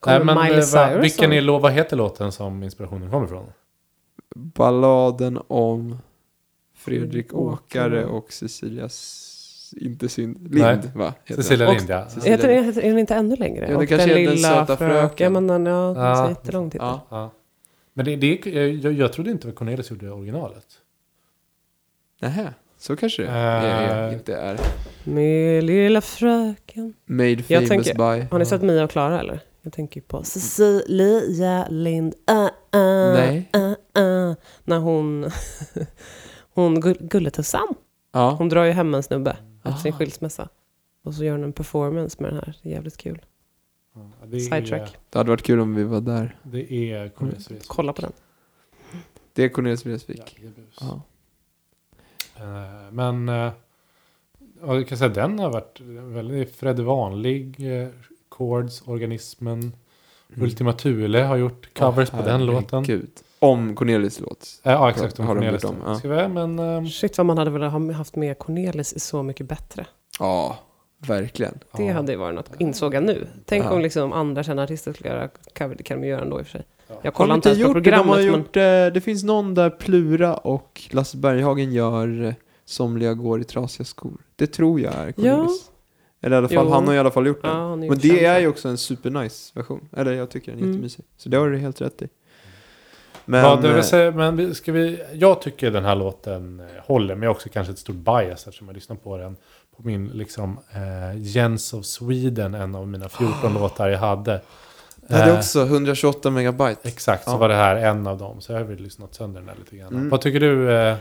Kommer Nej, men Miley eh, Cyrus vilken är, vad heter låten som inspirationen kommer ifrån? Balladen om Fredrik Åkare. Och Cecilias, inte synd, Lind Nej. va? heter Cecilia den. Lind, ja. Cecilia Heter den, heter, är den inte ännu längre? Ja, det och den Den lilla söta fröken. Men den, ja, den är Ja. jättelång titel. Ja. Ja. Men det, det, jag, jag trodde inte att Cornelis gjorde originalet. Nähä, så kanske det är, är, inte är. Med lilla fröken. Made famous tänker- by. Har ni sett Mia och Klara eller? Jag tänker ju på Cecilia Lind. Uh, uh, Nej. Uh, uh, när hon... hon gull- Gulletussan. Ja. Hon drar ju hem en snubbe efter sin Aha. skilsmässa. Och så gör hon en performance med den här. Det är jävligt kul. Ja, det är, Sidetrack. Det hade varit kul om vi var där. Det är Cornelis Vreeswijk. Kolla på den. Det är Cornelis Vreeswijk. Ja. Eh, Men ja, jag kan säga den har varit väldigt Fred Vanlig, eh, Chords, Organismen, Ultima Thule har gjort covers på den låten. Gud. Om Cornelis låt. Eh, Ja, exakt. Har Har de Cornelis. dem, ja. Ska vi, men, ehm, Shit vad man hade velat ha haft med Cornelis i Så mycket bättre. Ja, verkligen. Det ja. hade ju varit något, insåg jag nu. Tänk Ja. om liksom andra kända artister skulle göra cover, det kan de göra ändå i och för sig. Ja. Jag kollar inte ens på gjort det? De har programmet men... gjort, eh, det finns någon där Plura och Lasse Berghagen gör eh, Somliga går i trasiga skor. Det tror jag är Cornelis. Eller i alla fall, Jo. han har i alla fall gjort Ja, den. har Men det är ju också en supernice version. Eller jag tycker den är Mm. jättemysig. Så det har du helt rätt i. Men, Men, det vill eh, säga, men ska vi, jag tycker den här låten eh, håller, men jag har också kanske ett stort bias eftersom jag lyssnar på den på min liksom eh, Jens of Sweden, en av mina 14 låtar jag hade. jag hade Eh, också 128 megabyte. Exakt, så Ja. var det här en av dem. Så jag har väl lyssnat sönder den där lite grann. Mm. Vad tycker du, eh,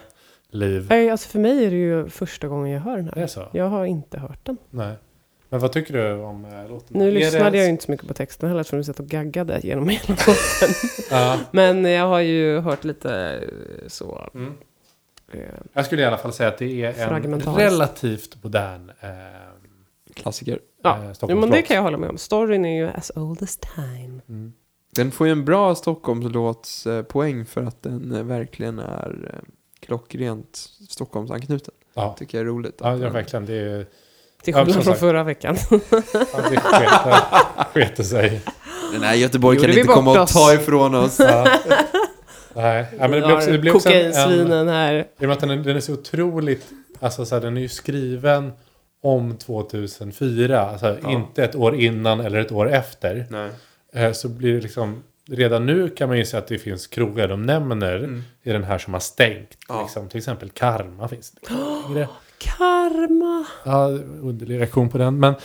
Liv? Nej, alltså för mig är det ju första gången jag hör den Det är här. så? Jag har inte hört den. Nej. Men vad tycker du om eh, låten? Nu Är lyssnade det- jag ju inte så mycket på texten heller eftersom du satt och gaggade genom hela låten. Ja. Men jag har ju hört lite eh, så. Mm. eh, Jag skulle i alla fall säga att det är en relativt modern eh, Klassiker. Ja, eh, Jo, men det kan jag hålla med om. Storyn är ju as old as time. Mm. Den får ju en bra Stockholmslåtspoäng för att den eh, verkligen är klockrent Stockholmsanknuten. Ja. Tycker jag är roligt. Ja, ja, verkligen. Det, är, Till Ja, skillnad som från förra veckan. ja, det sket, sig. Nej, Göteborg Gjorde kan vi inte komma bort och oss? ta ifrån oss. Ja. Nej, ja, men det blir också, det blir också en, en, här. I och med att den är, den är så otroligt, alltså så här, den är ju skriven om 2004, alltså Ja. inte ett år innan eller ett år efter. Nej. Eh, så blir det liksom, redan nu kan man ju se att det finns krogar de nämner Mm. i den här som har stängt. Ja. Liksom, till exempel Karma finns det. Karma. Ja, underlig reaktion på den. Men eh,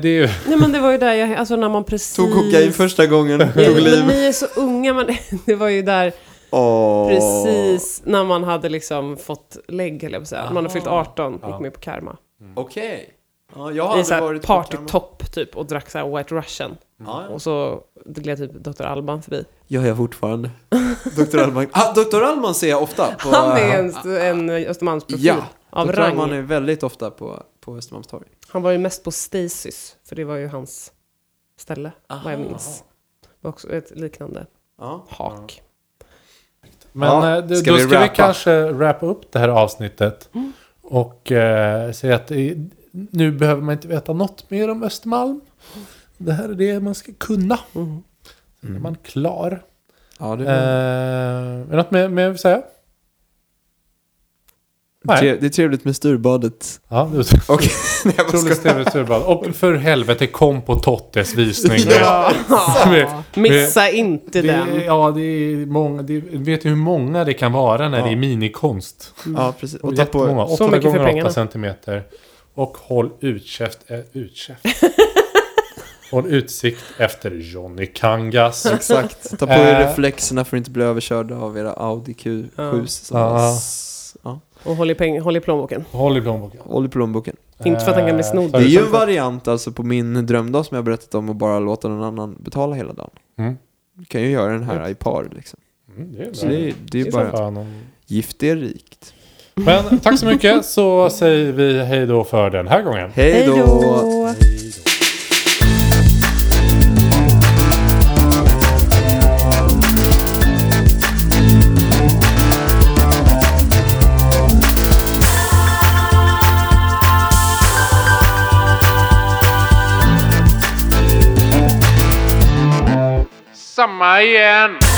det är ju... Nej men det var ju där jag, alltså när man precis... Tog kokain första gången, tog men liv. ni är så unga, men det var ju där Åh. precis när man hade liksom fått lägg, eller jag säga. Man hade fyllt 18, Ja. gick med på Karma. Okej. Ja, jag har I så varit på Karma. partytopp typ och drack så här White Russian. Ja. Och så gled typ Dr. Alban förbi. Gör jag fortfarande. Dr. Allman. Ah, Dr. Allman ser jag ofta. På, Han är en, en Östermalmsprofil. Ja, av Dr. rang. Allman är väldigt ofta på, på Östermalmstorg. Han var ju mest på Stasis, för det var ju hans ställe, vad jag minns. Det var också ett liknande Ja. hak. Men Ja, eh, då ska då vi ska vi kanske wrappa upp det här avsnittet. Och eh, säga att det, nu behöver man inte veta något mer om Östermalm. Det här är det man ska kunna. Mm. Sen är man klar. Ja, det Eh, är, är det något mer, mer att säga? Nej. det är trevligt med styrbadet. Ja, det är jag bara otroligt trevligt sturbad. Och för helvete, kom på Tottes visning. Ja. Med- Missa inte Det, den. ja, det är många. Det, vet du hur många det kan vara när Ja. det är minikonst? Ja, precis. Och Och ta på, jättemånga. Så 8 mycket för gånger 8 pengarna. centimeter. Och håll utkäft, äh, utkäft. håll utsikt efter Johnny Kangas. exakt. Ta på er Eh. reflexerna för att inte bli överkörda av era Audi Q7. Ja. Och håll i, peng- håll i plånboken. Håll i plånboken. Håll i plånboken. Inte för att han kan bli Eh, snodd. Det är ju en variant alltså på min drömdag som jag berättat om och bara låta någon annan betala hela dagen. Mm. Du kan ju göra den här i par liksom. Mm, det är Så det är, det är Så bara gift är rikt. Men tack så mycket så säger vi hej då för den här gången. Hej då! Hej då. Samma igen!